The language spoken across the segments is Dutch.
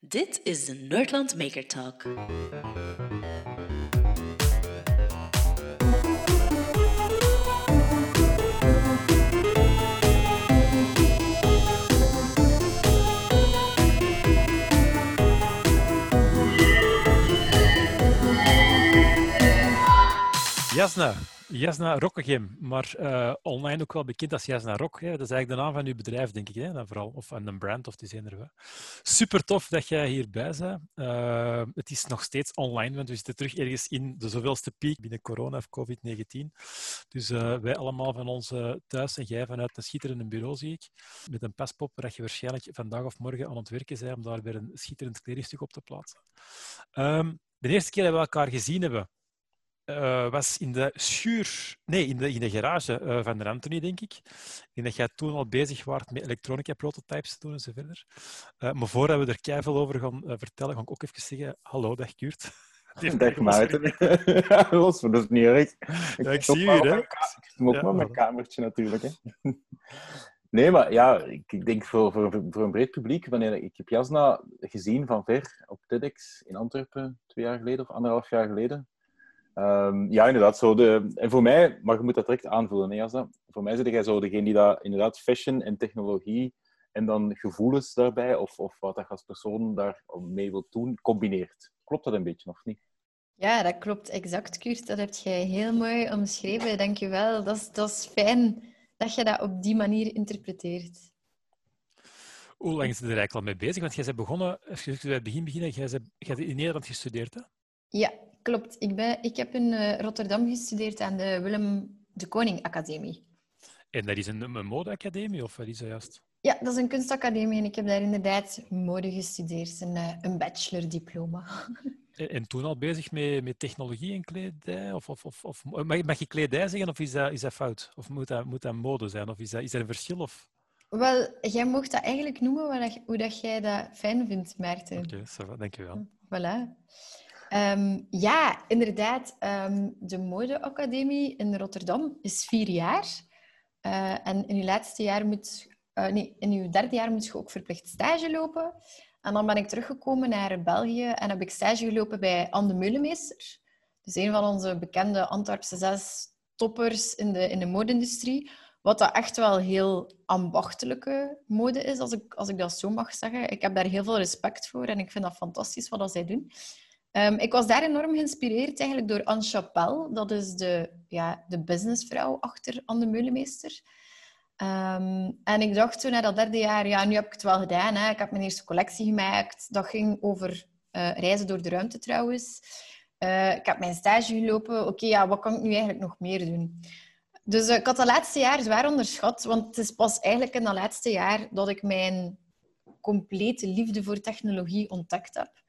Dit is de Nerdland Maker Talk. Jasna Rockegem, maar uh, online ook wel bekend als Jasna Rock. Hè. Dat is eigenlijk de naam van uw bedrijf, denk ik, hè, dan vooral. Of van een brand, of het is wel. Super tof dat jij hierbij bent. Uh, het is nog steeds online, want we zitten terug ergens in de zoveelste piek binnen corona of COVID-19. Dus uh, wij allemaal van ons thuis en jij vanuit een schitterende bureau, zie ik. Met een paspop waar je waarschijnlijk vandaag of morgen aan het werken bent om daar weer een schitterend kledingstuk op te plaatsen. Um, de eerste keer dat we elkaar gezien hebben, uh, was in de schuur, nee, in de, in de garage uh, van de Anthony, denk ik. Ik denk dat jij toen al bezig was met elektronica prototypes doen en zo verder. Uh, maar voordat we er keihard over gaan vertellen, ga ik ook even zeggen: Hallo, dag Kurt. Dag Maarten. Los, dat is niet erg. Ja, ik zie je, hè? Ik moet ook ja, maar mijn kamertje natuurlijk, hè. Nee, maar ja, ik, ik denk voor, voor, voor een breed publiek, wanneer ik heb Jasna gezien van ver op TEDx in Antwerpen twee jaar geleden of anderhalf jaar geleden. Um, ja, inderdaad. Zo de, en voor mij, maar je moet dat direct aanvullen, hè, Jasna. Voor mij zit jij zo degene die dat inderdaad fashion en technologie en dan gevoelens daarbij, of, of wat je als persoon daar mee wilt doen, combineert. Klopt dat een beetje, of niet? Ja, dat klopt exact, Kurt. Dat heb jij heel mooi omschreven. Dank je wel. Dat is, dat is fijn dat je dat op die manier interpreteert. Hoe lang is je er eigenlijk al mee bezig? Want jij bent begonnen, als je bij het begin beginnen, jij hebt in Nederland gestudeerd, hè? Ja, klopt. Ik, ben, ik heb in uh, Rotterdam gestudeerd aan de Willem de Koning Academie. En dat is een, een modeacademie, of wat is dat juist? Ja, dat is een kunstacademie en ik heb daar inderdaad mode gestudeerd, een, uh, een bachelordiploma. En, en, toen al bezig met, met technologie en kledij? Of, of, of, of, mag, mag je kledij zeggen, of is dat, is dat fout? Of moet dat, moet dat mode zijn? Of is dat, is er een verschil? Of? Wel, jij mocht dat eigenlijk noemen hoe, dat, hoe dat jij dat fijn vindt, Maarten. Oké, okay, dankjewel. Voilà. Um, ja, inderdaad. Um, de modeacademie in Rotterdam is vier jaar. Uh, en in je laatste jaar moet... Uh, nee, in je derde jaar moet je ook verplicht stage lopen. En dan ben ik teruggekomen naar België en heb ik stage gelopen bij Anne de Meulemeester. Dus een van onze bekende Antwerpse zes toppers in de, in de mode-industrie. Wat dat echt wel heel ambachtelijke mode is, als ik, als ik dat zo mag zeggen. Ik heb daar heel veel respect voor en ik vind dat fantastisch wat dat zij doen. Um, ik was daar enorm geïnspireerd eigenlijk door Anne Chapelle. Dat is de, ja, de businessvrouw achter Anne de Meulemeester. Um, en ik dacht toen na dat derde jaar, ja, nu heb ik het wel gedaan. Hè. Ik heb mijn eerste collectie gemaakt. Dat ging over uh, reizen door de ruimte trouwens. Uh, ik heb mijn stage gelopen. Oké, ja, wat kan ik nu eigenlijk nog meer doen? Dus uh, ik had dat laatste jaar zwaar onderschat. Want het is pas eigenlijk in dat laatste jaar dat ik mijn complete liefde voor technologie ontdekt heb.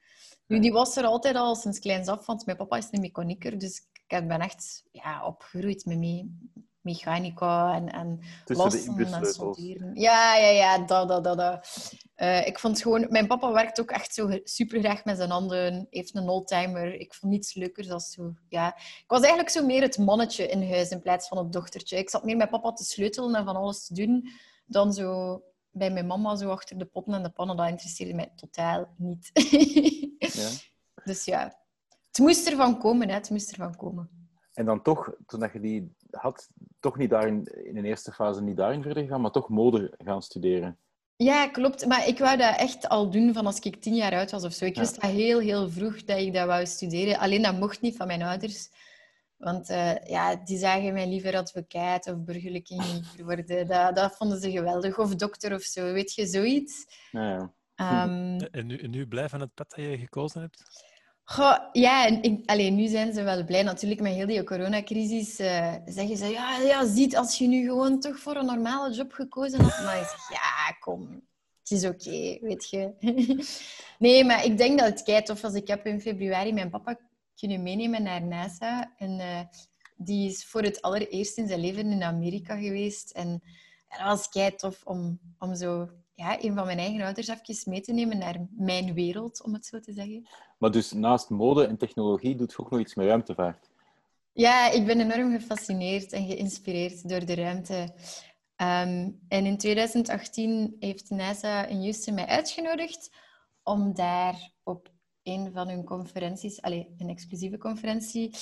Nu, die was er altijd al sinds kleins af, want mijn papa is een mechanieker. Dus ik ben echt ja, opgegroeid met me mechanica en, en lossen en solderen. Ja, ja, ja, dat, dat, dat. dat. Uh, ik vond gewoon... Mijn papa werkt ook echt zo super graag met zijn handen. Heeft een oldtimer. Ik vond niets leuker dan zo... Ja. Ik was eigenlijk zo meer het mannetje in huis in plaats van het dochtertje. Ik zat meer met papa te sleutelen en van alles te doen dan zo bij mijn mama zo achter de potten en de pannen, dat interesseerde mij totaal niet. ja. Dus ja, het moest ervan komen, hè. het moest ervan komen. En dan toch, toen je die had, toch niet daarin, in de eerste fase niet daarin verder gaan, maar toch mode gaan studeren. Ja, klopt. Maar ik wou dat echt al doen van als ik tien jaar oud was of zo. Ik wist dat heel, heel vroeg dat ik dat wou studeren. Alleen dat mocht niet van mijn ouders. Want uh, ja, die zagen mij liever advocaat of burgerlijk ingenieur worden. Dat, dat vonden ze geweldig. Of dokter of zo, weet je, zoiets. Ja, ja. Um, en, nu, en nu blij van het pad dat je gekozen hebt? Goh, ja, en ik, alleen nu zijn ze wel blij. Natuurlijk, met heel die coronacrisis uh, zeggen ze... Ja, ja, ziet, als je nu gewoon toch voor een normale job gekozen had... Maar ik zeg, ja, kom, het is oké, okay, weet je. nee, maar ik denk dat het kei tof was. Ik heb in februari mijn papa kunnen meenemen naar NASA. En uh, die is voor het allereerst in zijn leven in Amerika geweest. En dat was kei tof om, om zo ja, een van mijn eigen ouders even mee te nemen naar mijn wereld, om het zo te zeggen. Maar dus naast mode en technologie doet je ook nog iets met ruimtevaart? Ja, ik ben enorm gefascineerd en geïnspireerd door de ruimte. Um, en in 2018 heeft NASA in Houston mij uitgenodigd om daar op een van hun conferenties, allez, een exclusieve conferentie,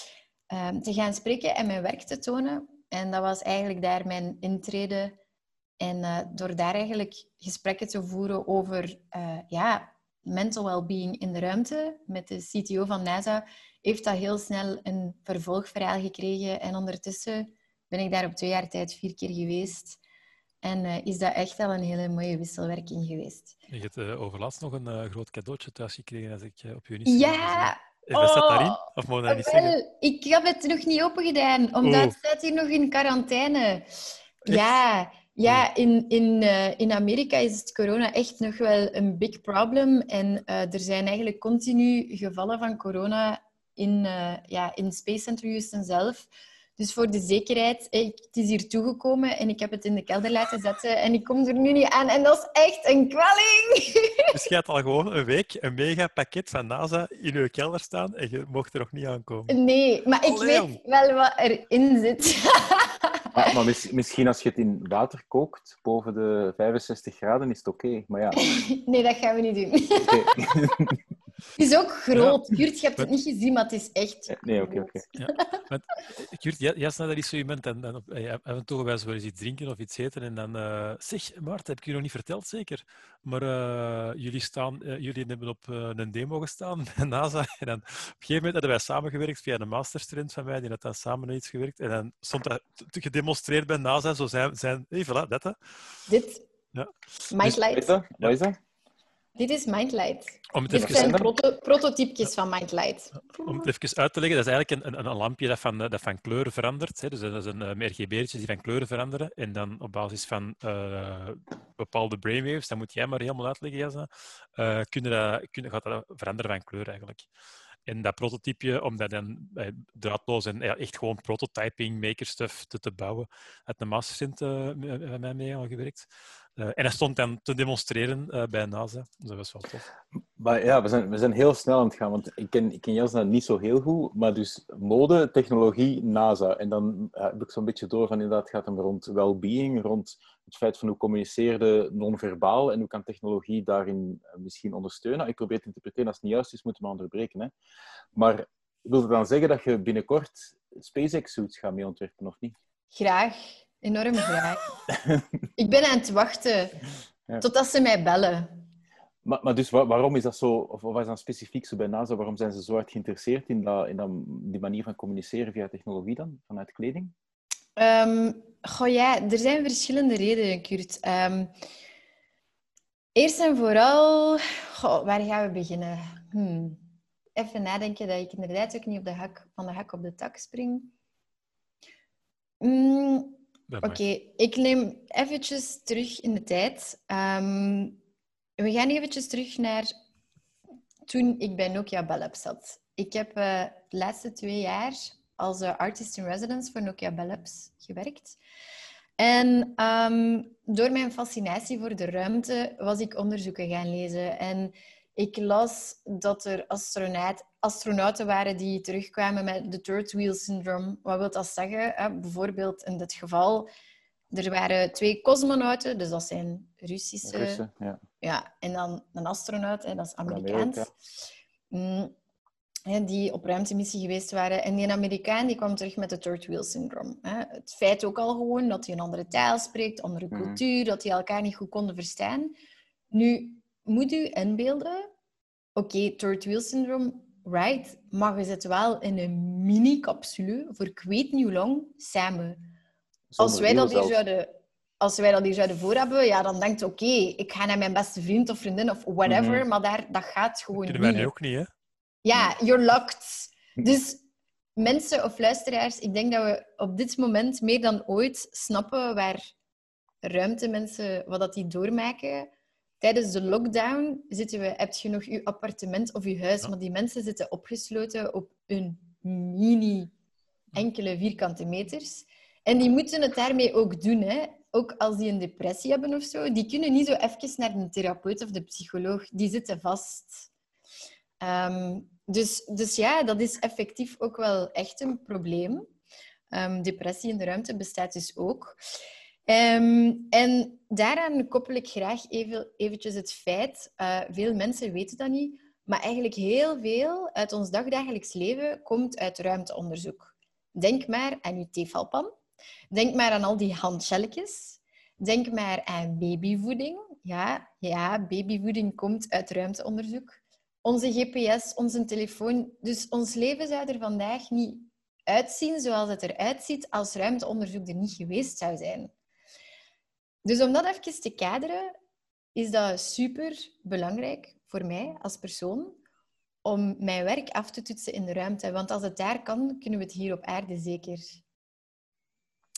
ehm, te gaan spreken en mijn werk te tonen. En dat was eigenlijk daar mijn intrede. En uh, door daar eigenlijk gesprekken te voeren over uh, ja, mental well-being in de ruimte met de CTO van NASA, heeft dat heel snel een vervolgverhaal gekregen. En ondertussen ben ik daar op twee jaar tijd vier keer geweest. En uh, is dat echt wel een hele mooie wisselwerking geweest. Je hebt uh, overlast nog een uh, groot cadeautje thuis gekregen als ik op je Instagram Ja! Dat oh, daarin? Of moet je dat niet zeggen? Ik heb het nog niet open gedaan, omdat het staat hier nog in quarantaine. Ja, ja in, in, in Amerika is het corona echt nog wel een big problem. En er zijn eigenlijk continu gevallen van corona in, ja, in Space Center Houston zelf. Dus voor de zekerheid, het is hier toegekomen en ik heb het in de kelder laten zetten en ik kom er nu niet aan. En dat is echt een kwelling. Dus je hebt al gewoon een week een mega pakket van NASA in je kelder staan en je mocht er nog niet aankomen. Nee, maar ik weet wel wat erin zit. Maar, maar misschien als je het in water kookt, boven de 65 graden, is het oké. Maar ja. Nee, dat gaan we niet doen. Okay. Het is ook groot. Ja. Kurt, je hebt het niet gezien, maar het is echt. Nee, oké, oké. Ja. Kurt, Jasna, dat is zo iemand. En, en, en, en toch wel eens iets drinken of iets eten. En dan. Uh, zeg, Maarten, heb ik je nog niet verteld, zeker? Maar uh, jullie, staan, uh, jullie hebben op een demo gestaan bij NASA. En dan, op een gegeven moment hadden wij samengewerkt via een masterstudent van mij. Die had dan samen iets gewerkt. En dan stond dat gedemonstreerd bij NASA. Zo zijn. zijn hey, voilà, dat. Hè. Dit. Ja. Mindlight. Dus, wat is dat? Dit is Mindlight. Om het Dit even, zijn proto prototypjes van Mindlight. Om het even uit te leggen, dat is eigenlijk een, een, een lampje dat van, dat van kleur verandert. Hè. Dus dat is een um, RGB'tjes die van kleuren veranderen. En dan op basis van uh, bepaalde brainwaves, dat moet jij maar helemaal uitleggen, Jasna, uh, kunnen dat, kunnen, gaat dat veranderen van kleur eigenlijk. En dat prototype, om dat dan eh, draadloos en ja, echt gewoon prototyping, makerstuff te, te bouwen, had de masterstudent uh, met mij mee al gewerkt. Uh, en hij stond dan te demonstreren uh, bij NASA. Dus dat was wel tof. Maar ja, we zijn, we zijn heel snel aan het gaan, want ik ken, ik ken Jasna niet zo heel goed, maar dus mode, technologie, NASA. En dan heb ik zo'n beetje door van inderdaad, het gaat hem rond well-being, rond het feit van hoe communiceerde non-verbaal en hoe kan technologie daarin eh, misschien ondersteunen. Ik probeer te interpreteren, als het niet juist is, moeten we onderbreken. Hè. Maar wil dat dan zeggen dat je binnenkort SpaceX-suits gaat mee ontwerpen, of niet? Graag. Enorm graag. ik ben aan het wachten ja. totdat ze mij bellen. Maar, maar dus waarom is dat zo, of wat is dan specifiek zo bij NASA, waarom zijn ze zo hard geïnteresseerd in, dat, in dat, die manier van communiceren via technologie dan, vanuit kleding? Um, goh ja, er zijn verschillende redenen, Kurt. Um, eerst en vooral, goh, waar gaan we beginnen? Hmm. Even nadenken dat ik inderdaad ook niet op de hak, van de hak op de tak spring. Mm, Oké, ik neem eventjes terug in de tijd. Um, we gaan eventjes terug naar toen ik bij Nokia Bell zat. Ik heb uh, de laatste twee jaar als uh, artist in residence voor Nokia Bell Labs gewerkt. En um, door mijn fascinatie voor de ruimte was ik onderzoeken gaan lezen. En ik las dat er astronaut, astronauten waren die terugkwamen met de third wheel syndrome. Wat wil dat zeggen? Bijvoorbeeld in dit geval, er waren twee cosmonauten, dus dat zijn Russische... Russen, ja. ja. En dan een astronaut, dat is Amerikaans. Mm, die op ruimtemissie geweest waren. En die Amerikaan die kwam terug met de third wheel syndrome. Het feit ook al gewoon dat hij een andere taal spreekt, andere mhm. cultuur, dat die elkaar niet goed konden verstaan. Nu, moet u inbeelden, oké, okay, third wheel syndrome, right, maar je zit wel in een mini-capsule voor ik weet niet hoe lang samen. Als wij, dat hier zouden, als wij dat hier zouden voor hebben, ja, dan denkt oké, okay, ik ga naar mijn beste vriend of vriendin of whatever, mm maar daar, dat gaat gewoon Kunnen niet. Kunnen wij ook niet, hè? Ja, you're locked. Dus mensen of luisteraars, ik denk dat we op dit moment meer dan ooit snappen waar ruimtemensen, wat dat die doormaken tijdens de lockdown zitten we, heb je nog je appartement of je huis, maar die mensen zitten opgesloten op een mini enkele vierkante meters. En die moeten het daarmee ook doen. Hè. Ook als die een depressie hebben of zo. Die kunnen niet zo even naar een therapeut of de psycholoog. Die zitten vast. Um, dus, dus ja, dat is effectief ook wel echt een probleem. Um, depressie in de ruimte bestaat dus ook. Ehm, en daaraan koppel ik graag even, eventjes het feit, uh, veel mensen weten dat niet, maar eigenlijk heel veel uit ons dagdagelijks leven komt uit ruimteonderzoek. Denk maar aan je tefalpan. Denk maar aan al die handgelletjes. Denk maar aan babyvoeding. Ja, ja, babyvoeding komt uit ruimteonderzoek. Onze GPS, onze telefoon. Dus ons leven zou er vandaag niet uitzien zoals het eruit ziet als ruimteonderzoek er niet geweest zou zijn. Dus om dat even te kaderen, is dat super belangrijk voor mij als persoon om mijn werk af te toetsen in de ruimte. Want als het daar kan, kunnen we het hier op aarde zeker.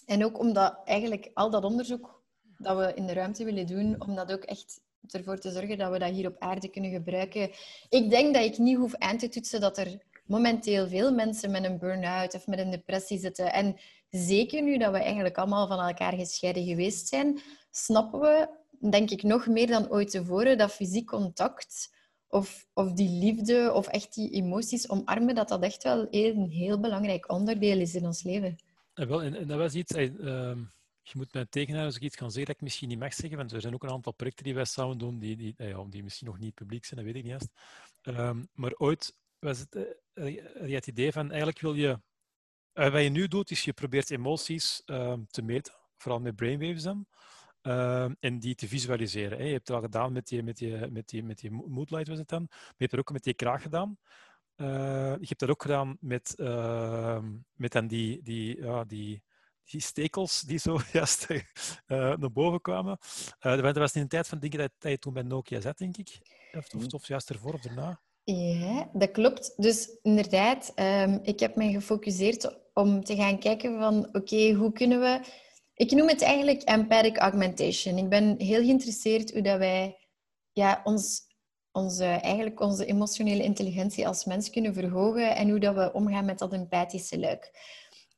En ook omdat eigenlijk al dat onderzoek dat we in de ruimte willen doen, om dat ook echt ervoor te zorgen dat we dat hier op aarde kunnen gebruiken. Ik denk dat ik niet hoef aan te toetsen dat er momenteel veel mensen met een burn-out of met een depressie zitten. En zeker nu dat we eigenlijk allemaal van elkaar gescheiden geweest zijn, snappen we, denk ik, nog meer dan ooit tevoren dat fysiek contact of, of die liefde of echt die emoties omarmen, dat dat echt wel een heel belangrijk onderdeel is in ons leven. En, wel, en, dat was iets... Ehm, je moet mij tegenhouden als ik iets kan zeggen dat ik misschien niet mag zeggen, want er zijn ook een aantal projecten die wij samen doen, die, die, ja, die misschien nog niet publiek zijn, dat weet ik niet eens. Ehm, maar ooit was het, uh, het idee van, eigenlijk wil je... Uh, wat je nu doet, is je probeert emoties ehm, te meten, vooral met brainwaves dan. Ehm, en die te visualiseren. Hè. Je hebt het al gedaan met die, met die, met die, met die moodlight, was het dan. Maar je hebt het ook met die kraag gedaan. Uh, je hebt dat ook gedaan met, uh, met dan die, die, ja, die, die stekels die zo juist uh, naar boven kwamen. dat was in de tijd van dingen dat, dat je toen bij Nokia zat, denk ik. Of, of, of juist ervoor of daarna. Ja, dat klopt. Dus inderdaad, um, ik heb mij gefocuseerd om te gaan kijken van oké, hoe kunnen we ik noem het eigenlijk empathic augmentation. Ik ben heel geïnteresseerd hoe dat wij ja, ons, onze, eigenlijk onze emotionele intelligentie als mens kunnen verhogen en hoe dat we omgaan met dat empathische luik.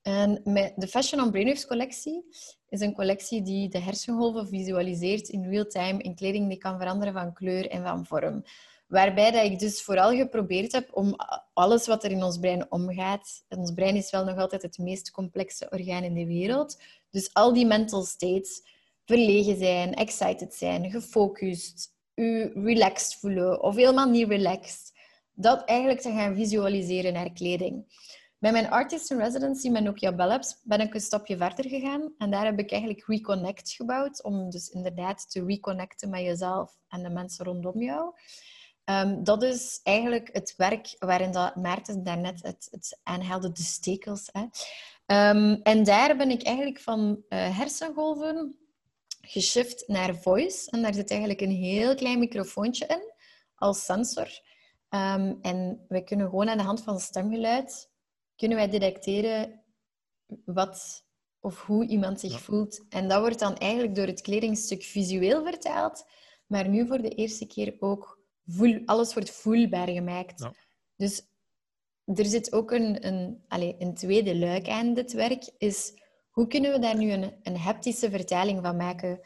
En met de Fashion on Brainwaves collectie is een collectie die de hersengolven visualiseert in real time in kleding die kan veranderen van kleur en van vorm. Waarbij dat ik dus vooral geprobeerd heb om alles wat er in ons brein omgaat. Ons brein is wel nog altijd het meest complexe orgaan in de wereld. Dus al die mental states, verlegen zijn, excited zijn, gefocust, u relaxed voelen of helemaal niet relaxed. Dat eigenlijk te gaan visualiseren naar kleding. Bij mijn Artist in Residency met Nokia Bell ben ik een stapje verder gegaan. En daar heb ik eigenlijk Reconnect gebouwd. Om dus inderdaad te reconnecten met jezelf en de mensen rondom jou. Um, dat is eigenlijk het werk waarin dat Maarten daarnet het, het aanhaalde, de stekels. Hè. Um, en daar ben ik eigenlijk van uh, hersengolven geshift naar voice. En daar zit eigenlijk een heel klein microfoontje in als sensor. Um, en we kunnen gewoon aan de hand van stemgeluid kunnen wij detecteren wat of hoe iemand zich voelt. En dat wordt dan eigenlijk door het kledingstuk visueel vertaald, maar nu voor de eerste keer ook voel, alles wordt voelbaar gemaakt. Ja. Dus er zit ook een, een, allez, een tweede luik aan dit werk, is hoe kunnen we daar nu een, een haptische vertaling van maken,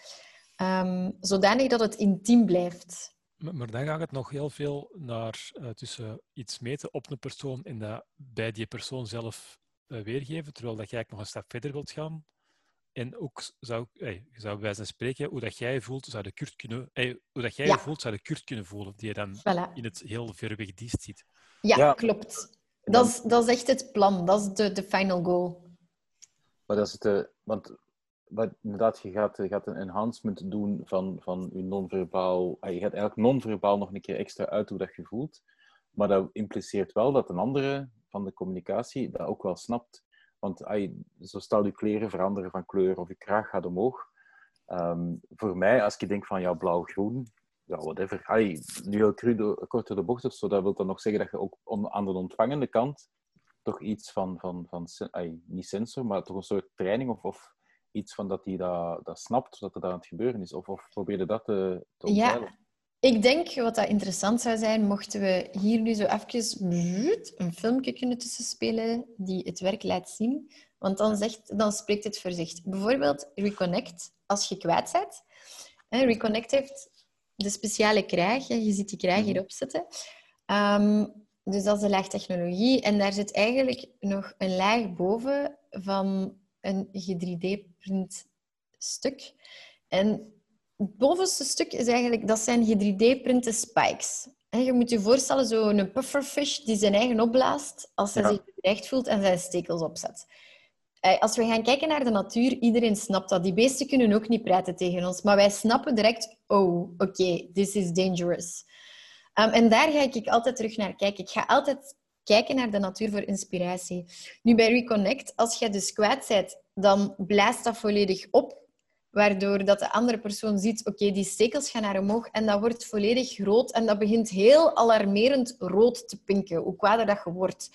um, zodanig dat het intiem blijft. Maar, dan gaat het nog heel veel naar uh, tussen iets meten op een persoon en dat bij die persoon zelf uh, weergeven, terwijl dat jij eigenlijk nog een stap verder wilt gaan. En ook zou, hey, je zou bij spreken, hoe dat jij voelt, zou de Kurt kunnen, hey, hoe dat jij ja. voelt, zou de Kurt kunnen voelen, die je dan voilà. in het heel ver weg diest ziet. Ja, ja. klopt. Dat is, dat is echt het plan. Dat is de, de final goal. Maar dat is het, uh, want wat, inderdaad, je gaat, je gaat een enhancement doen van, van je non-verbaal. Uh, je gaat eigenlijk non-verbaal nog een keer extra uit hoe dat je voelt. Maar dat impliceert wel dat een andere van de communicatie dat ook wel snapt. Want zo stel je kleren veranderen van kleur of je kraag gaat omhoog. Um, voor mij, als ik denk van ja, blauw-groen, ja, whatever. Nu heel cru, kort door de bocht, zo, dat wil dan nog zeggen dat je ook on, aan de ontvangende kant toch iets van, van, van niet sensor, maar toch een soort training of, of iets van dat hij dat, dat snapt, dat er daar aan het gebeuren is. Of, of probeer je dat te, te Ja, ik denk wat dat interessant zou zijn, mochten we hier nu zo even een filmpje kunnen tussenspelen die het werk laat zien. Want dan, zegt, dan spreekt het voor zich. Bijvoorbeeld Reconnect, als je kwijt bent. Reconnect heeft de speciale kraag. Je ziet die kraag mhm. hierop zitten. Um, dus dat is de laag technologie. En daar zit eigenlijk nog een laag boven van een 3D-print stuk. En het bovenste stuk is eigenlijk, dat zijn ge-3D-printe spikes. En je moet je voorstellen, zo'n pufferfish die zijn eigen opblaast als hij Ja. zich bedreigd voelt en zijn stekels opzet. Eh, Als we gaan kijken naar de natuur, iedereen snapt dat. Die beesten kunnen ook niet praten tegen ons. Maar wij snappen direct, oh, oké, this is dangerous. Um, en daar ga ik altijd terug naar kijken. Ik ga altijd kijken naar de natuur voor inspiratie. Nu, bij Reconnect, als je dus kwaad bent, dan blaast dat volledig op. Waardoor dat de andere persoon ziet, oké, die stekels gaan naar omhoog en dat wordt volledig rood. En dat begint heel alarmerend rood te pinken, hoe kwader dat je wordt.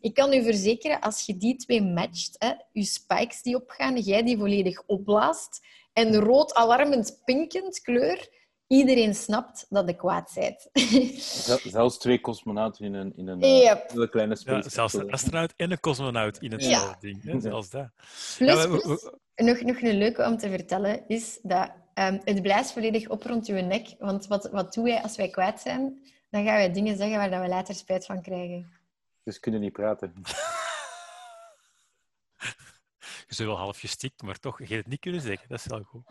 Ik kan u verzekeren, als je die twee matcht, hè, je spikes die opgaan, jij die volledig opblaast, en rood alarmend pinkend kleur, iedereen snapt dat je kwaad bent. Zel- Zelfs twee cosmonauten in een, in een eh, Yep. hele kleine space. Ja, zelfs een astronaut en een cosmonaut in het Ja. ding. Hè? Zelfs dat. Plus, Ja, plus, nog, nog een leuke om te vertellen is dat ehm, het blaast volledig op rond je nek. Want wat, wat doen wij als wij kwaad zijn? Dan gaan wij dingen zeggen waar dat we later spijt van krijgen. Dus kunnen niet praten. Zou wel half gestikt, maar toch, je het niet kunnen zeggen. Dat is wel goed.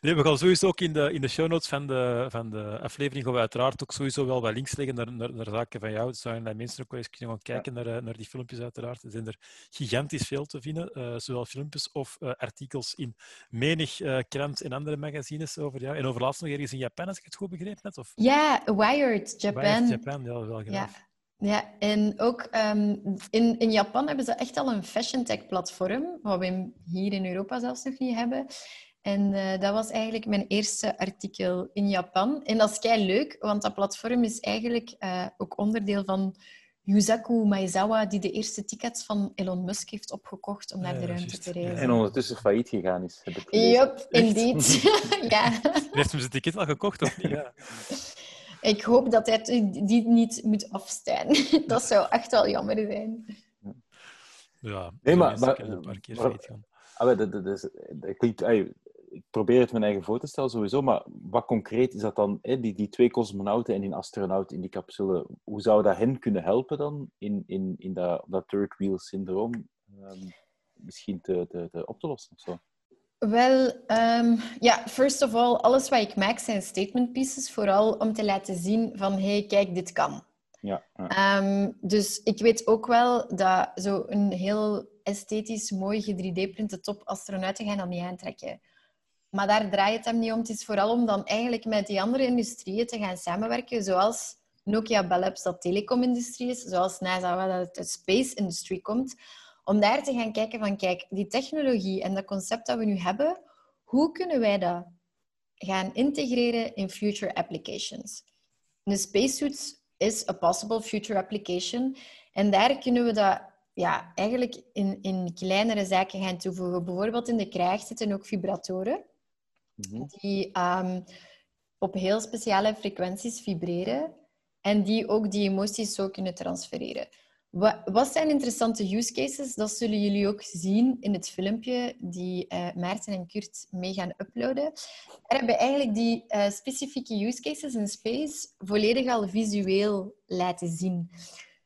Nee, we gaan sowieso ook in de, in de show notes van de, van de aflevering gaan we uiteraard ook sowieso wel wat links leggen naar, naar, naar zaken van jou. Dus zouden mensen ook wel eens kunnen gaan kijken naar, eh, naar die filmpjes uiteraard. Er zijn er gigantisch veel te vinden, eh, zowel filmpjes of eh, artikels in menig eh, krant en andere magazines over jou. En over laatst nog ergens in Japan, als ik het goed begrepen heb. Of Ja, Wired Japan. Japan. Japan, ja, wel Ja. Ja, en ook ehm, in, in Japan hebben ze echt al een fashion tech platform, wat we in- hier in Europa zelfs nog niet hebben. En eh, dat was eigenlijk mijn eerste artikel in Japan. En dat is kei leuk, want dat platform is eigenlijk eh, ook onderdeel van Yusaku Maezawa, die de eerste tickets van Elon Musk heeft opgekocht om naar Ja, de ruimte te reizen. En ondertussen failliet gegaan is. Heb ik indeed. ja. Heeft hem zijn ticket al gekocht of niet? Ja. Ik hoop dat hij die niet moet afstaan. dat zou echt wel jammer zijn. Ja, Nee, maar- maar- kunnen een paar keer maar- gaan. Ah, dat, dat, is- dat klinkt, ey, ik probeer het mijn eigen voor te stellen sowieso, maar wat concreet is dat dan? Hè? Die, die twee cosmonauten en die astronaut in die capsule, hoe zou dat hen kunnen helpen dan in, in, in dat, dat third wheel syndroom ehm, misschien te, te, te op te lossen of zo? Wel, ehm, ja, first of all, alles wat ik maak zijn statement pieces, vooral om te laten zien van, hey, kijk, dit kan. Ja, ja. Ehm, dus ik weet ook wel dat zo'n heel esthetisch mooi 3D-printe top astronauten gaan dat niet aantrekken. Maar daar draait het hem niet om. Het is vooral om dan eigenlijk met die andere industrieën te gaan samenwerken, zoals Nokia Bell Labs dat telecomindustrie is, zoals NASA wat uit de space industrie komt, om daar te gaan kijken van, kijk, die technologie en dat concept dat we nu hebben, hoe kunnen wij dat gaan integreren in future applications? Een spacesuit is a possible future application. En daar kunnen we dat ja, eigenlijk in, in kleinere zaken gaan toevoegen. Bijvoorbeeld in de krijg zitten ook vibratoren Mhm. die ehm, op heel speciale frequenties vibreren en die ook die emoties zo kunnen transfereren. Wat, zijn interessante use cases? Dat zullen jullie ook zien in het filmpje die eh, Maarten en Kurt mee gaan uploaden. Daar hebben eigenlijk die eh, specifieke use cases in space volledig al visueel laten zien.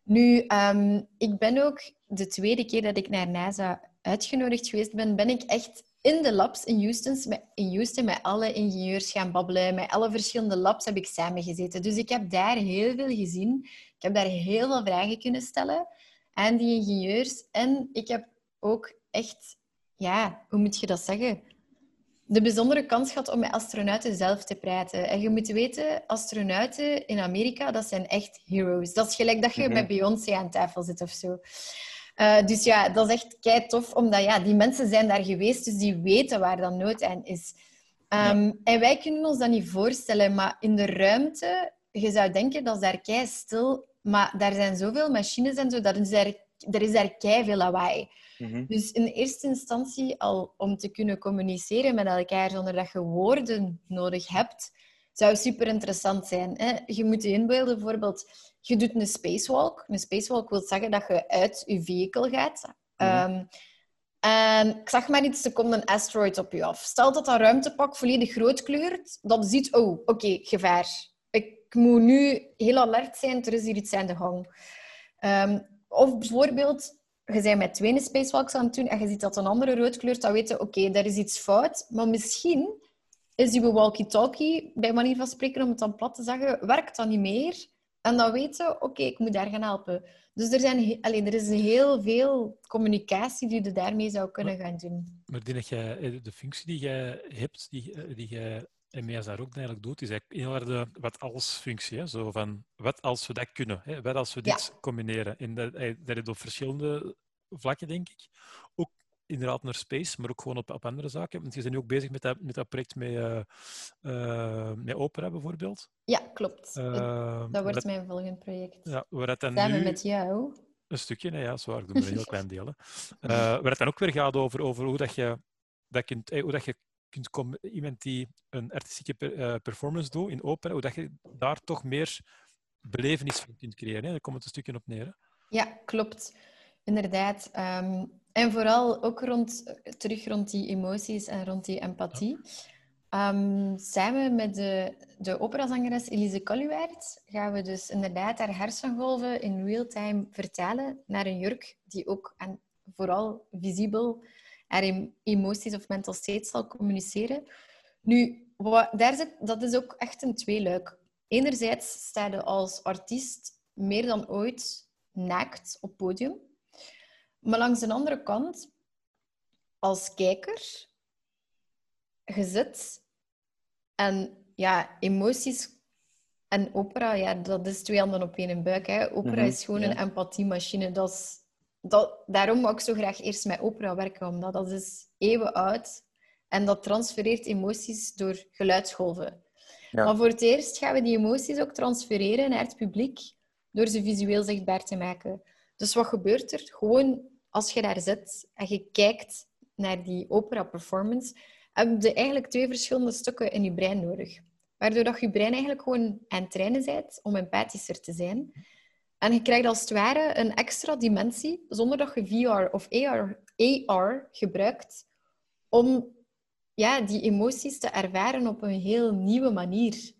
Nu, ehm, ik ben ook de tweede keer dat ik naar NASA uitgenodigd geweest ben, ben ik echt in de labs in Houston, in Houston met alle ingenieurs gaan babbelen. Met alle verschillende labs heb ik samengezeten. Dus ik heb daar heel veel gezien. Ik heb daar heel veel vragen kunnen stellen aan die ingenieurs. En ik heb ook echt, ja, hoe moet je dat zeggen? De bijzondere kans gehad om met astronauten zelf te praten. En je moet weten, astronauten in Amerika, dat zijn echt heroes. Dat is gelijk dat je Mhm. bij Beyoncé aan tafel zit of zo. Eh, dus ja, dat is echt kei tof, omdat ja, die mensen zijn daar geweest, dus die weten waar dan nood aan is. Ehm, En wij kunnen ons dat niet voorstellen, maar in de ruimte, je zou denken dat is daar kei stil, maar daar zijn zoveel machines en zo, dat is daar, er is daar kei veel lawaai. Mhm. Dus in eerste instantie al om te kunnen communiceren met elkaar zonder dat je woorden nodig hebt, zou super interessant zijn. Hè? Je moet je inbeelden, bijvoorbeeld, je doet een spacewalk. Een spacewalk wil zeggen dat je uit je vehicle gaat. Ehm, en ik zag maar iets, er komt een asteroid op je af. Stel dat dat ruimtepak volledig groot kleurt, dat je ziet, oh, oké, gevaar. Ik moet nu heel alert zijn, er is hier iets aan de gang. Ehm, of bijvoorbeeld, je bent met twee spacewalks aan het doen en je ziet dat een andere rood kleurt, dan weet je, oké, daar is iets fout. Maar misschien is die walkie-talkie, bij manier van spreken, om het dan plat te zeggen, werkt dat niet meer. En dan weet je, oké, ik moet daar gaan helpen. Dus er, zijn, alleen, er is heel veel communicatie die je daarmee zou kunnen gaan doen. Maar jij, eh, de functie die jij hebt, die, eh, die jij en MES daar ook eigenlijk doet, is eigenlijk heel erg de wat als functie. Hè? Zo van, wat als we dat kunnen? Hè? Wat als we dit combineren? En dat, eh, dat is op verschillende vlakken, denk ik. Ook inderdaad naar space, maar ook gewoon op, op andere zaken. Want je bent nu ook bezig met dat, met dat project met, uh, met opera bijvoorbeeld. Ja, klopt. Uh, dat wordt mijn volgende project. Ja, waar het dan Samen nu... met jou. Een stukje, nee, ja, zwaar. Ik doe maar een heel klein deel. Waar het dan ook weer gaat over, over hoe, dat je, dat kunt, hoe dat je kunt komen, iemand die een artistieke performance doet in opera, hoe dat je daar toch meer belevenis van kunt creëren. Hè. Daar komt het een stukje op neer. Hè. Ja, klopt. Inderdaad. Um, en vooral ook rond, terug rond die emoties en rond die empathie. Um, samen met de, de operazangeres Elise Colluwaert gaan we dus inderdaad haar hersengolven in real-time vertalen naar een jurk die ook en vooral visibel haar emoties of mental state zal communiceren. Nu, wat, daar zit, dat is ook echt een tweeluik. Enerzijds sta je als artiest meer dan ooit naakt op podium. Maar langs de andere kant, als kijker, je zit en ja, emoties en opera, ja, dat is twee handen op één buik. Hè. Opera mhm, is gewoon een empathiemachine. Dat is, dat, daarom wou ik zo graag eerst met opera werken, omdat dat is eeuwen oud en dat transfereert emoties door geluidsgolven. Ja. Maar voor het eerst gaan we die emoties ook transfereren naar het publiek door ze visueel zichtbaar te maken. Dus wat gebeurt er? Gewoon als je daar zit en je kijkt naar die opera-performance, heb je eigenlijk twee verschillende stukken in je brein nodig. Waardoor dat je brein eigenlijk gewoon aan het trainen bent om empathischer te zijn. En je krijgt als het ware een extra dimensie, zonder dat je VR of AR, AR gebruikt, om ja, die emoties te ervaren op een heel nieuwe manier.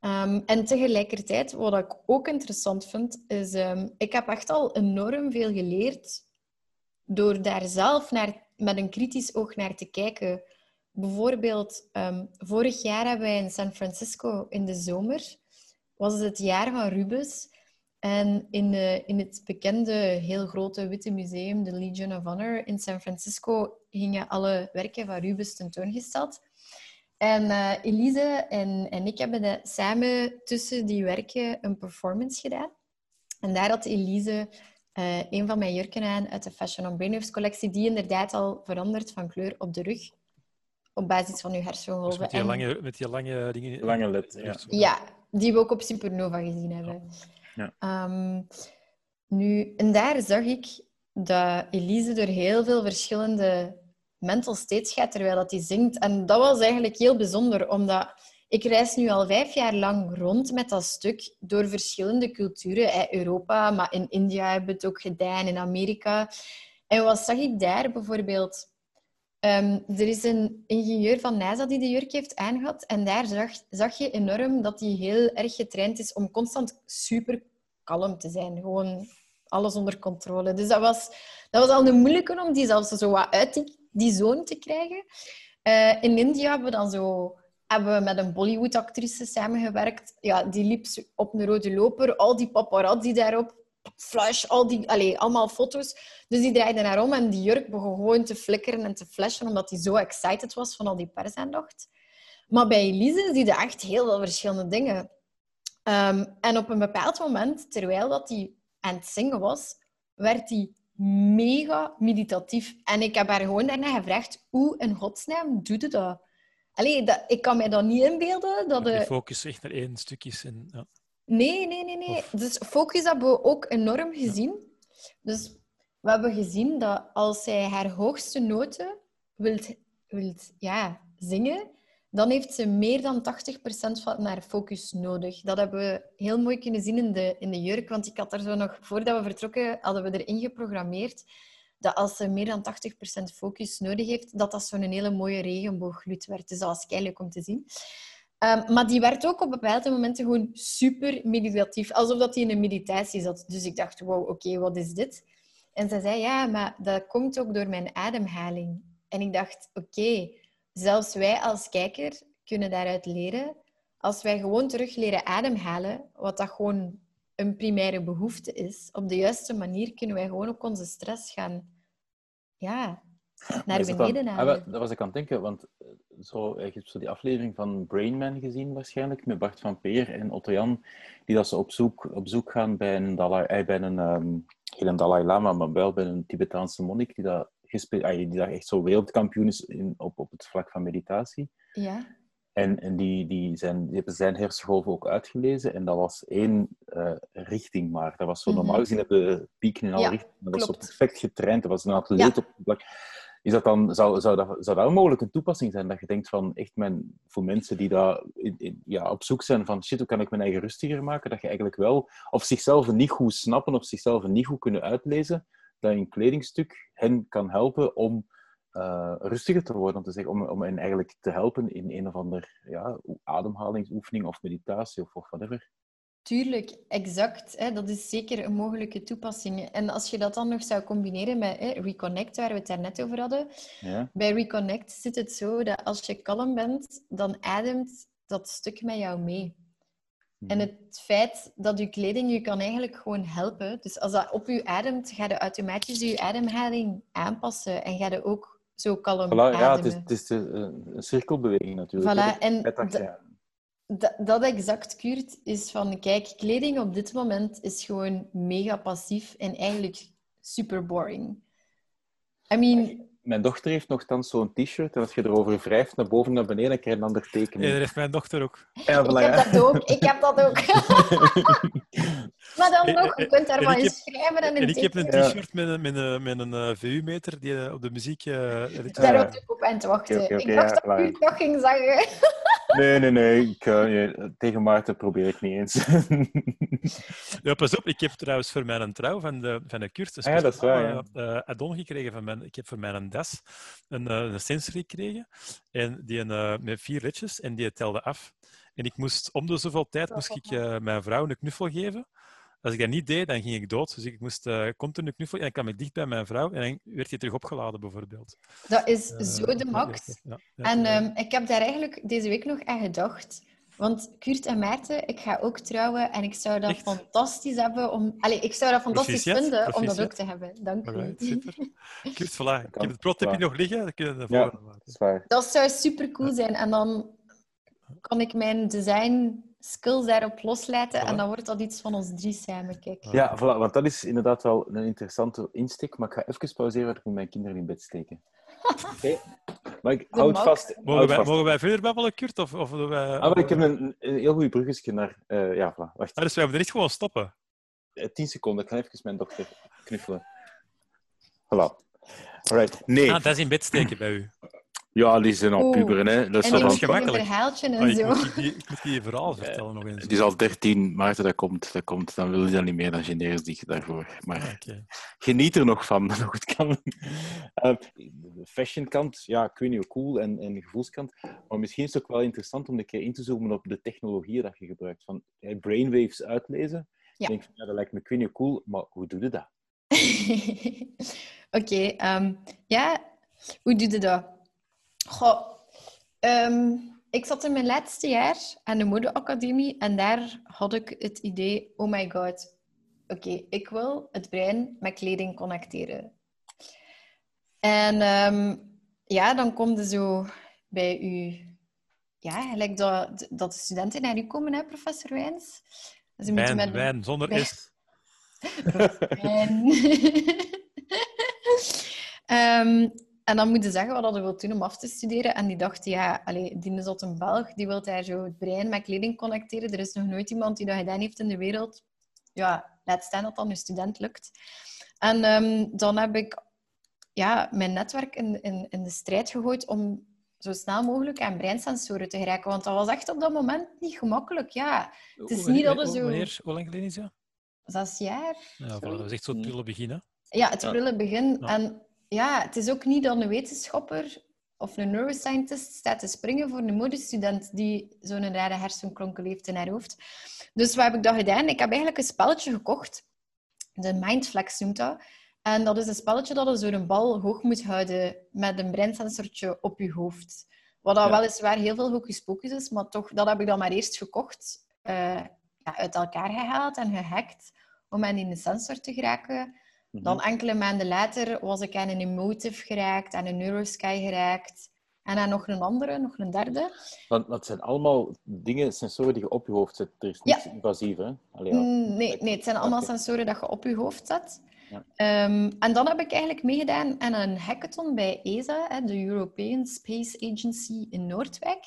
Um, en tegelijkertijd, wat ik ook interessant vind, is... Um, ik heb echt al enorm veel geleerd door daar zelf naar, met een kritisch oog naar te kijken. Bijvoorbeeld, um, vorig jaar hebben wij in San Francisco in de zomer, was het het jaar van Rubens. En in, de, in het bekende, heel grote witte museum, de Legion of Honor in San Francisco, gingen alle werken van Rubens tentoongesteld. En uh, Elise en, en ik hebben samen tussen die werken een performance gedaan. En daar had Elise uh, een van mijn jurken aan uit de Fashion on Brainwaves collectie, die inderdaad al verandert van kleur op de rug. Op basis van uw hersengolven. Dus met, die lange, met die lange dingen. Lange led, ja. Ja, die we ook op Supernova gezien hebben. Ja. Um, nu, en daar zag ik dat Elise door heel veel verschillende mental states gaat terwijl dat hij zingt. En dat was eigenlijk heel bijzonder, omdat ik reis nu al vijf jaar lang rond met dat stuk door verschillende culturen. Europa, maar in India hebben we het ook gedaan, in Amerika. En wat zag ik daar bijvoorbeeld? Um, er is een ingenieur van NASA die de jurk heeft aangehad. En daar zag, zag je enorm dat hij heel erg getraind is om constant super kalm te zijn. Gewoon alles onder controle. Dus dat was, dat was al een moeilijke om die zelfs zo wat uit die, die zone te krijgen. Uh, in India hebben we dan zo hebben we met een Bollywood-actrice samengewerkt. Ja, die liep op een rode loper, al die paparazzi daarop, flash, al die, allez, allemaal foto's. Dus die draaide naar om en die jurk begon gewoon te flikkeren en te flashen, omdat hij zo excited was van al die persaandacht. Maar bij Elise zie je echt heel veel verschillende dingen. Um, en op een bepaald moment, terwijl dat hij aan het zingen was, werd hij mega meditatief. En ik heb haar gewoon daarna gevraagd, hoe in godsnaam doe je dat? Allee, dat, ik kan mij dat niet inbeelden. Dat de focus echt naar één stukje in. Ja. Nee, nee, nee. nee. Dus focus hebben we ook enorm gezien. Dus we hebben gezien dat als zij haar hoogste noten wilt, wilt ja, zingen, dan heeft ze meer dan 80% van haar focus nodig. Dat hebben we heel mooi kunnen zien in de, in de jurk, want ik had er zo nog, voordat we vertrokken, hadden we erin geprogrammeerd dat als ze meer dan 80% focus nodig heeft, dat dat zo'n hele mooie regenboogglut werd. Dus dat was leuk om te zien. Um, maar die werd ook op bepaalde momenten gewoon super meditatief, alsof dat hij in een meditatie zat. Dus ik dacht, wow, oké, wat is dit? En ze zei, ja, maar dat komt ook door mijn ademhaling. En ik dacht, oké, zelfs wij als kijker kunnen daaruit leren. Als wij gewoon terug leren ademhalen, wat dat gewoon een primaire behoefte is, op de juiste manier kunnen wij gewoon ook onze stress gaan ja, naar beneden halen. Ah, wel, dat was ik aan het denken, want eh, zo, je hebt zo die aflevering van Brain Man gezien waarschijnlijk, met Bart van Peer en Otto Jan, die dat ze op zoek, op zoek gaan bij een, Dalai, eh, bij een geen een Dalai Lama, maar wel bij een Tibetaanse monnik, die dat, ah, die dat echt zo wereldkampioen is in, op, op het vlak van meditatie. Ja, En, en die, die, zijn, die hebben zijn hersengolven ook uitgelezen. En dat was één eh, richting maar. Dat was zo, Mhm. normaal gezien hebben we pieken in alle Ja, richtingen. Dat zo klopt. perfect getraind. Dat was een atleet Ja. op het vlak. Is dat dan, zou, zou, dat, zou dat mogelijk een toepassing zijn? Dat je denkt van, echt mijn, voor mensen die daar in, ja, op zoek zijn van, shit, hoe kan ik mijn eigen rustiger maken? Dat je eigenlijk wel, of zichzelf niet goed snappen, of zichzelf niet goed kunnen uitlezen, dat een kledingstuk hen kan helpen om eh, rustiger te worden, om, te zeggen, om, om hen eigenlijk te helpen in een of ander ja, ademhalingsoefening of meditatie of whatever. Tuurlijk, exact. Hè, dat is zeker een mogelijke toepassing. En als je dat dan nog zou combineren met hè, Reconnect, waar we het daarnet over hadden. Ja? Bij Reconnect zit het zo dat als je kalm bent, dan ademt dat stuk met jou mee. En het feit dat je kleding je kan eigenlijk gewoon helpen. Dus als dat op je ademt, ga je automatisch je ademhaling aanpassen en ga je ook zo kalm Voilà, ja, het is, ademen. het is de- een, cirkelbeweging natuurlijk. Voilà, en dat-. Dat, dat exact, Kurt, is van... Kijk, kleding op dit moment is gewoon mega passief en eigenlijk super boring. I mean, Mijn dochter heeft nogthans zo'n t-shirt en als je erover wrijft naar boven en naar beneden, dan krijg je een ander Nee, tekening. dat heeft mijn dochter ook. Ja, ik heb ja. dat ook. Ik heb dat ook. maar dan nog, je kunt daar maar ik in heb- schrijven en in En ik heb een t-shirt met een, met een, met een eh, VU-meter die eh, op de muziek... ritme- Daar Ja. ik op aan te wachten. Ik dacht ja, dat klaar. Kurt nog ging zeggen. Nee, nee, nee. Ik, eh, nee, Tegen Maarten probeer ik niet eens. Ja, pas op. Ik heb trouwens voor mijn trouw van de, van de een Ah ja, dat is waar, ja. eh, add-on gekregen. Van mijn, ik heb voor mijn DES een, eh, een sensor gekregen en die een, eh, met vier ritjes en die telde af. En ik moest om de zoveel tijd moest ik eh, mijn vrouw een knuffel geven. Als ik dat niet deed, dan ging ik dood. Dus ik moest eh continu knuffelen en dan kwam ik dicht bij mijn vrouw en dan werd hij terug opgeladen, bijvoorbeeld. Dat is Eh, zo de max. ja, ja, ja. En ehm, ik heb daar eigenlijk deze week nog aan gedacht. Want Kurt en Maarten, ik ga ook trouwen en ik zou dat Echt? fantastisch hebben om... Allee, ik zou dat fantastisch Proficiat, vinden om dat ook te hebben. Dank u. super. Kurt, voilà. Ik heb het protipje Voilà. nog liggen, dat kunnen we Ja. volgende dat maken. is waar. Dat zou super cool zijn. En dan kan ik mijn design skills daarop loslaten en dan wordt dat iets van ons drie samen. Kijk. Ja, voilà, want dat is inderdaad wel een interessante insteek. Maar ik ga even pauzeren, want ik moet mijn kinderen in bed steken. Oké? Maar ik De houd vast. Mogen houd wij, vast. mogen wij verder babbelen, Kurt? Of, of doen wij... Ah, maar ik heb een, een heel goed bruggetje naar... eh, ja, voilà. Wacht. Ah, dus wij moeten echt gewoon stoppen. Eh, Tien seconden. Ik ga even mijn dochter knuffelen. Voilà. Alright. Nee. Ah, dat is in bed steken bij u. Ja, die zijn al puberen, hè. Dat is En die is een gemakkelijk. verhaaltje en ik, zo. moet die, ik moet die verhaal vertellen nog eens. Die is al 13, Maarten, dat komt, dat komt. Dan wil je dat niet meer, dan zich daarvoor. Maar Ah, geniet er nog van, nog het kan. Eh, de fashionkant, ja, ik weet niet hoe cool en, en de gevoelskant. Maar misschien is het ook wel interessant om een keer in te zoomen op de technologieën dat je gebruikt. Van ja, brainwaves uitlezen. Ja. Ik denk van, ja, dat lijkt me ik weet niet hoe cool, maar hoe doe je dat? Oké, ehm, ja, hoe doe je dat? Goh, ehm, ik zat in mijn laatste jaar aan de modeacademie en daar had ik het idee, oh my god, oké, ik wil het brein met kleding connecteren. En ehm, ja, dan kom je zo bij u, ja, gelijk dat, dat de studenten naar u komen, hè, professor Wijns. Ze moeten met- wijn, zonder is. en... En dan moet je zeggen wat je wilt doen om af te studeren. En die dacht, ja, allee, die is een Belg, die wil daar zo het brein met kleding connecteren. Er is nog nooit iemand die dat gedaan heeft in de wereld. Ja, laat staan dat dan een student lukt. En ehm, dan heb ik ja, mijn netwerk in, in, in de strijd gegooid om zo snel mogelijk aan breinsensoren te geraken. Want dat was echt op dat moment niet gemakkelijk. Ja, Het is niet dat er zo- Wanneer, hoe lang geleden is dat? zes jaar. Ja, voilà, dat is echt zo het prille begin, hè. Ja, het prille begin. Ja. En ja, het is ook niet dat een wetenschapper of een neuroscientist staat te springen voor een modestudent die zo'n rare hersenklonkel heeft in haar hoofd. Dus wat heb ik dan gedaan? Ik heb eigenlijk een spelletje gekocht. De Mindflex noemt dat. En dat is een spelletje dat je zo een bal hoog moet houden met een breinsensortje op je hoofd. Wat dat Ja. weliswaar heel veel hocus pocus is, maar toch, dat heb ik dan maar eerst gekocht, eh, ja, uit elkaar gehaald en gehackt om aan die sensor te geraken. Mhm. Dan enkele maanden later was ik aan een Emotive geraakt, aan een Neurosky geraakt en aan nog een andere, nog een derde. Want dat zijn allemaal dingen, sensoren die je op je hoofd zet. Er is Ja. niets invasief, hè? Allee, ja. Mm, Nee, nee, het zijn allemaal Oké. sensoren dat je op je hoofd zet. Ja. Ehm, en dan heb ik eigenlijk meegedaan aan een hackathon bij ESA, de European Space Agency in Noordwijk.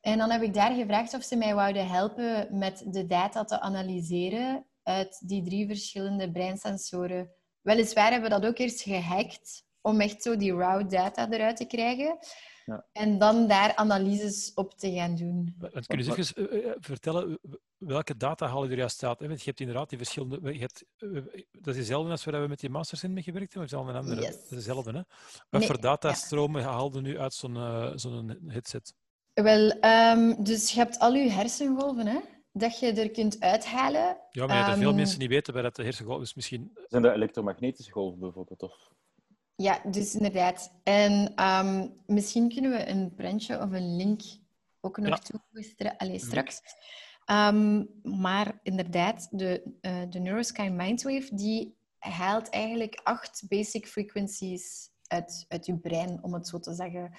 En dan heb ik daar gevraagd of ze mij wouden helpen met de data te analyseren uit die drie verschillende breinsensoren. Weliswaar hebben we dat ook eerst gehackt om echt zo die raw data eruit te krijgen. Ja. En dan daar analyses op te gaan doen. Want kun je eens even eh, eh, vertellen eh, welke data halen je er juist uit? hè? Want je hebt inderdaad die verschillende... Je hebt, dat is dezelfde als waar we met die masters in mee gewerkt hebben, of is dat een andere? Yes. Dat is dezelfde, hè? Wat Nee, voor datastromen haalde nu uit zo'n zo'n headset? Wel, ehm, dus je hebt al je hersengolven, hè, dat je er kunt uithalen. Ja, maar veel Ehm, mensen niet weten waar dat de hersengolf is. Misschien... Zijn dat elektromagnetische golven bijvoorbeeld? Of... Ja, dus inderdaad. En ehm, misschien kunnen we een printje of een link ook nog Ja. toevoegen allee, straks. Ehm, maar inderdaad, de, eh de Neurosky Mindwave die haalt eigenlijk acht basic frequencies uit, uit je brein, om het zo te zeggen.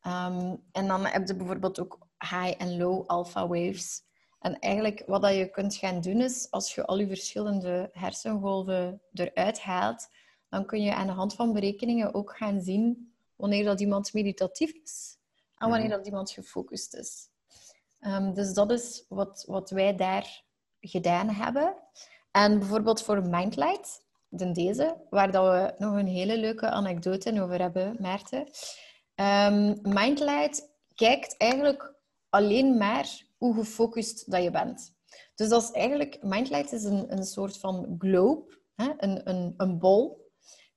Ehm, en dan heb je bijvoorbeeld ook high en low alpha waves. En eigenlijk wat dat je kunt gaan doen is, als je al je verschillende hersengolven eruit haalt, dan kun je aan de hand van berekeningen ook gaan zien wanneer dat iemand meditatief is en wanneer Mhm. dat iemand gefocust is. Ehm, dus dat is wat, wat wij daar gedaan hebben. En bijvoorbeeld voor Mindlight, de deze, waar dat we nog een hele leuke anekdote over hebben, Maarten. Ehm, Mindlight kijkt eigenlijk alleen maar hoe gefocust dat je bent. Dus dat is eigenlijk, Mindlight is een, een soort van globe, hè? Een, een, een bol,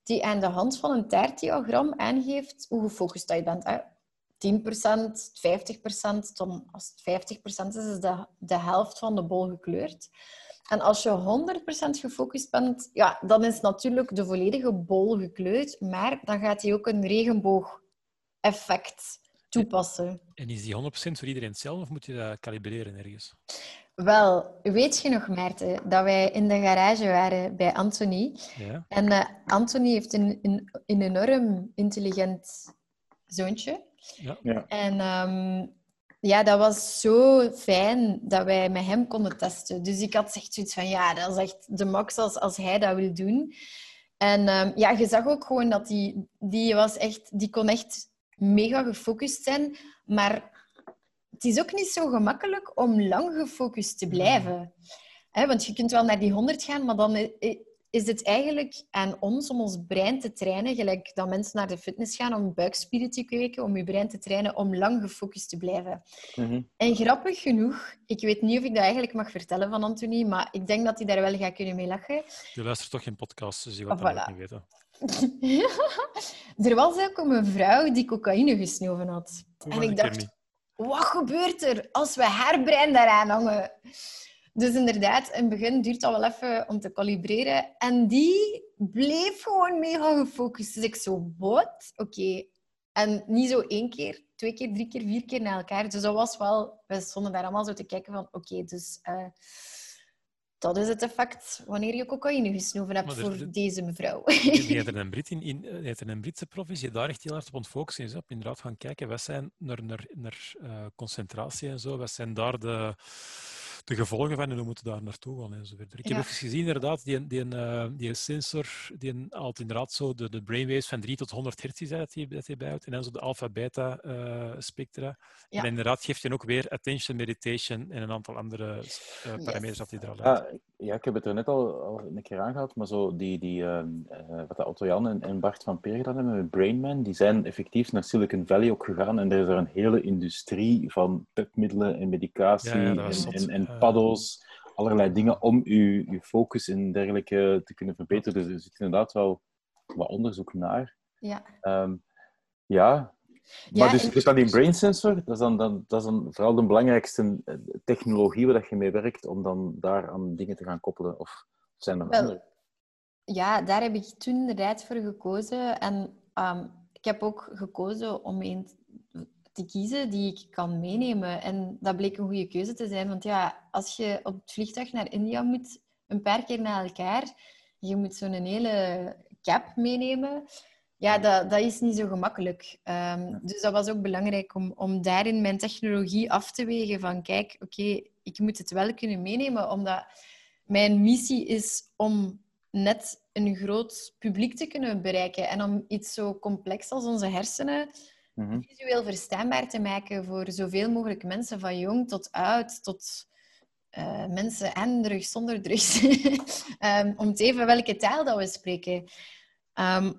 die aan de hand van een taartdiagram aangeeft hoe gefocust dat je bent. Hè? 10%, 50%, dan als het 50% is, is de, de helft van de bol gekleurd. En als je 100% gefocust bent, ja, dan is natuurlijk de volledige bol gekleurd, maar dan gaat hij ook een regenboog-effect toepassen. En is die 100% voor iedereen hetzelfde of moet je dat kalibreren ergens? Wel, weet je nog, Maarten, dat wij in de garage waren bij Anthony. Ja. En eh, Anthony heeft een, een, een enorm intelligent zoontje. Ja. Ja. En ehm, ja, dat was zo fijn dat wij met hem konden testen. Dus ik had echt zoiets van, ja, dat is echt de max als, als hij dat wil doen. En ehm, ja, je zag ook gewoon dat die, die was echt, die kon echt mega gefocust zijn. Maar het is ook niet zo gemakkelijk om lang gefocust te blijven. Hè, want je kunt wel naar die 100 gaan, maar dan is het eigenlijk aan ons om ons brein te trainen, gelijk dat mensen naar de fitness gaan om buikspieren te kweken, om je brein te trainen om lang gefocust te blijven. Mhm. En grappig genoeg, ik weet niet of ik dat eigenlijk mag vertellen van Anthony, maar ik denk dat hij daar wel gaat kunnen mee lachen. Je luistert toch geen podcast, dus je gaat Ah, dat voilà. ook niet weten. er was ook een vrouw die cocaïne gesnoven had. En ik dacht, wat gebeurt er als we haar brein daaraan hangen? Dus inderdaad, in het begin duurt dat wel even om te kalibreren. En die bleef gewoon mega gefocust. Dus ik zo, wat? Oké. En niet zo één keer, twee keer, drie keer, vier keer na elkaar. Dus dat was wel... We stonden daar allemaal zo te kijken van, oké, dus... eh, dat is het effect wanneer je cocaïne gesnoven hebt voor deze mevrouw. Die er een, Brit in, in, eh, er een Britse prof die daar echt heel hard op ontfocust is. Op inderdaad gaan kijken, wat zijn naar, naar, naar eh, concentratie en zo, wat zijn daar de, de gevolgen van en hoe moeten we daar naartoe gaan en zo verder. Ik heb even gezien, inderdaad, die, die, eh, die sensor die haalt inderdaad zo de, de brainwaves van 3 tot 100 hertz is dat hij, dat hij bijhoudt, en dan zo de alpha-beta eh, spectra. Ja. En inderdaad geeft hij ook weer attention, meditation en een aantal andere eh, parameters Yes. dat hij er al uit. Ja, ik heb het er net al, al een keer aangehaald, maar zo die, die, ehm, eh, wat de Otto Jan en, en Bart van Peer gedaan hebben met Brainman, die zijn effectief naar Silicon Valley ook gegaan en er is er een hele industrie van pepmiddelen en medicatie Ja, ja, en, en, paddo's, allerlei dingen om je, je focus en dergelijke te kunnen verbeteren. Dus er zit inderdaad wel wat onderzoek naar. Ja. Ehm, ja, Ja, maar dus en- hebt dan die brain sensor, dat is dan, dan, dat is dan vooral de belangrijkste eh, technologie waar dat je mee werkt om dan daar aan dingen te gaan koppelen. Of zijn er Wel, andere? ja, daar heb ik toen inderdaad voor gekozen. En ehm, ik heb ook gekozen om een te kiezen die ik kan meenemen. En dat bleek een goede keuze te zijn. Want ja, als je op het vliegtuig naar India moet, een paar keer na elkaar, je moet zo'n hele cap meenemen. Ja, dat, dat is niet zo gemakkelijk. Ehm, dus dat was ook belangrijk om, om daarin mijn technologie af te wegen. Van kijk, oké, ik moet het wel kunnen meenemen, omdat mijn missie is om net een groot publiek te kunnen bereiken. En om iets zo complex als onze hersenen Mhm. visueel verstaanbaar te maken voor zoveel mogelijk mensen, van jong tot oud, tot eh, mensen en drugs zonder drugs. Ehm, om te even welke taal dat we spreken. Ehm,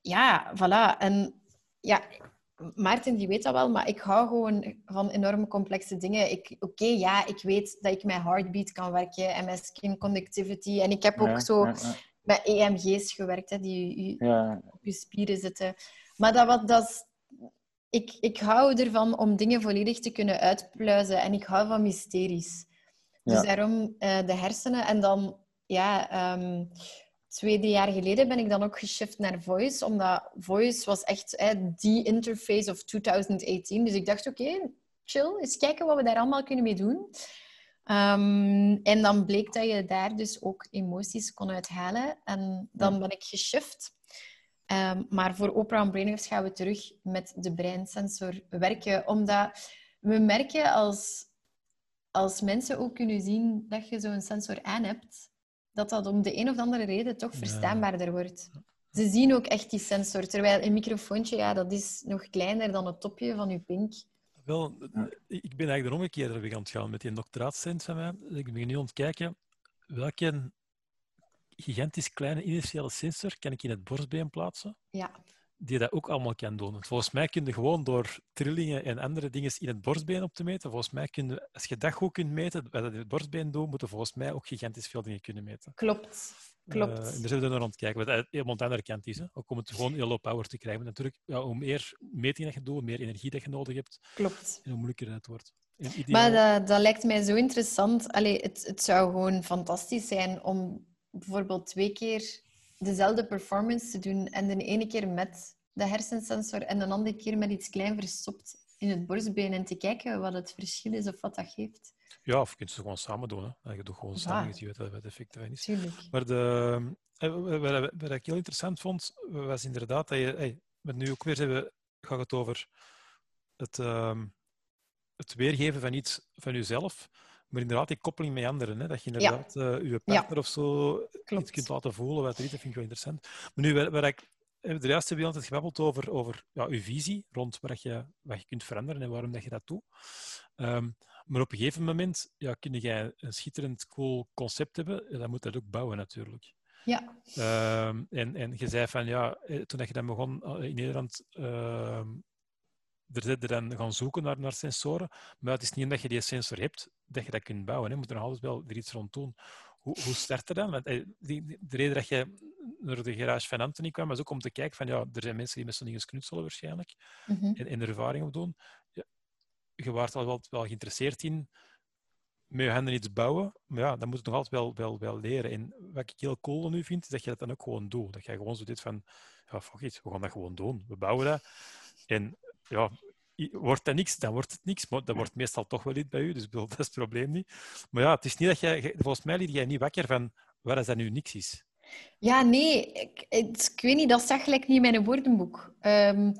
ja, voilà. En ja, Maarten die weet dat wel, maar ik hou gewoon van enorm complexe dingen. Ik- Oké, ja, ik weet dat ik met heartbeat kan werken en met skin conductivity. En ik heb ook Ja, zo ja, ja. met EMG's gewerkt, hè, die je- op je spieren zitten. Maar dat, wat, dat is- ik, ik hou ervan om dingen volledig te kunnen uitpluizen. En ik hou van mysteries. Dus daarom eh, de hersenen. En dan, ja, ehm, twee, drie jaar geleden ben ik dan ook geshift naar Voice. Omdat Voice was echt eh, die interface of 2018. Dus ik dacht, oké, chill, eens kijken wat we daar allemaal kunnen mee doen. Ehm, en dan bleek dat je daar dus ook emoties kon uithalen. En dan Ja. ben ik geshift. Ehm, maar voor Opera en Brainwaves gaan we terug met de breinsensor werken. Omdat we merken als, als mensen ook kunnen zien dat je zo'n sensor aan hebt, dat dat om de een of andere reden toch verstaanbaarder wordt. Ze zien ook echt die sensor. Terwijl een microfoontje, ja, dat is nog kleiner dan het topje van je pink. Wel, ik ben eigenlijk de omgekeerde weg aan het gaan met die doctoraatscent van mij. Ik ben nu aan het kijken welke gigantisch kleine initiële sensor kan ik in het borstbeen plaatsen, Ja, die dat ook allemaal kan doen. Want Volgens mij kun je gewoon door trillingen en andere dingen in het borstbeen op te meten, volgens mij kun je, als je dat goed kunt meten, wat dat in het borstbeen doet, moeten volgens mij ook gigantisch veel dingen kunnen meten. klopt. Klopt. Eh, en daar zijn we naar aan het kijken, wat helemaal aan de andere kant is. Hè. Ook om het gewoon heel low power te krijgen. Natuurlijk, ja, hoe meer metingen dat je doet, hoe meer energie dat je nodig hebt, Klopt. en hoe moeilijker het wordt. Maar dat, dat lijkt mij zo interessant. Allee, het, het zou gewoon fantastisch zijn om bijvoorbeeld twee keer dezelfde performance te doen. En de ene keer met de hersensensor en de andere keer met iets klein verstopt in het borstbeen. En te kijken wat het verschil is of wat dat geeft. Ja, of je kunt ze gewoon samen doen. Hè. Je doet gewoon Ja. samen, je wat het effect ervan is. Tuurlijk. Maar de, eh, wat, ik heel interessant vond, was inderdaad dat je... Hey, met nu ook weer hebben, gaat het over het, ehm, het weergeven van iets van jezelf, maar inderdaad die koppeling met anderen. Hè, dat je inderdaad eh, je partner of zo Klopt. iets kunt laten voelen wat er is, dat vind ik wel interessant. Maar nu, waar, waar ik... eh, De juist hebben altijd gebabbeld over, over ja, je visie rond wat je, wat je kunt veranderen en waarom dat je dat doet. Ehm, maar op een gegeven moment ja, kun jij een schitterend cool concept hebben, en dan moet dat ook bouwen natuurlijk. Ja, Ehm, en, en je zei van ja, eh, toen je dan begon in Nederland, ehm er zit er dan gaan zoeken naar, naar sensoren. Maar het is niet omdat je die sensor hebt dat je dat kunt bouwen. hè. Je moet er nog altijd wel er iets rond doen. Hoe, hoe start je dan? Want eh, de reden dat je naar de garage van Anthony kwam, was ook om te kijken van ja, er zijn mensen die met zo'n dingen knutselen waarschijnlijk Mhm. en, en er ervaring op doen. Ja, je waart al wel, wel geïnteresseerd in met je handen iets bouwen, maar ja, dan moet je nog altijd wel, wel, wel leren. En wat ik heel cool nu vind, is dat je dat dan ook gewoon doet. Dat je gewoon zo dit van, ja, fuck it, we gaan dat gewoon doen. We bouwen dat. En ja, wordt dat niks, dan wordt het niks. Maar dat wordt meestal toch wel iets bij u, dus ik bedoel, dat is het probleem niet. Maar ja, het is niet dat jij, volgens mij liet jij niet wakker van waar is dat nu niks is. Ja, nee, ik, ik weet niet, dat zag gelijk niet in mijn woordenboek. Ehm,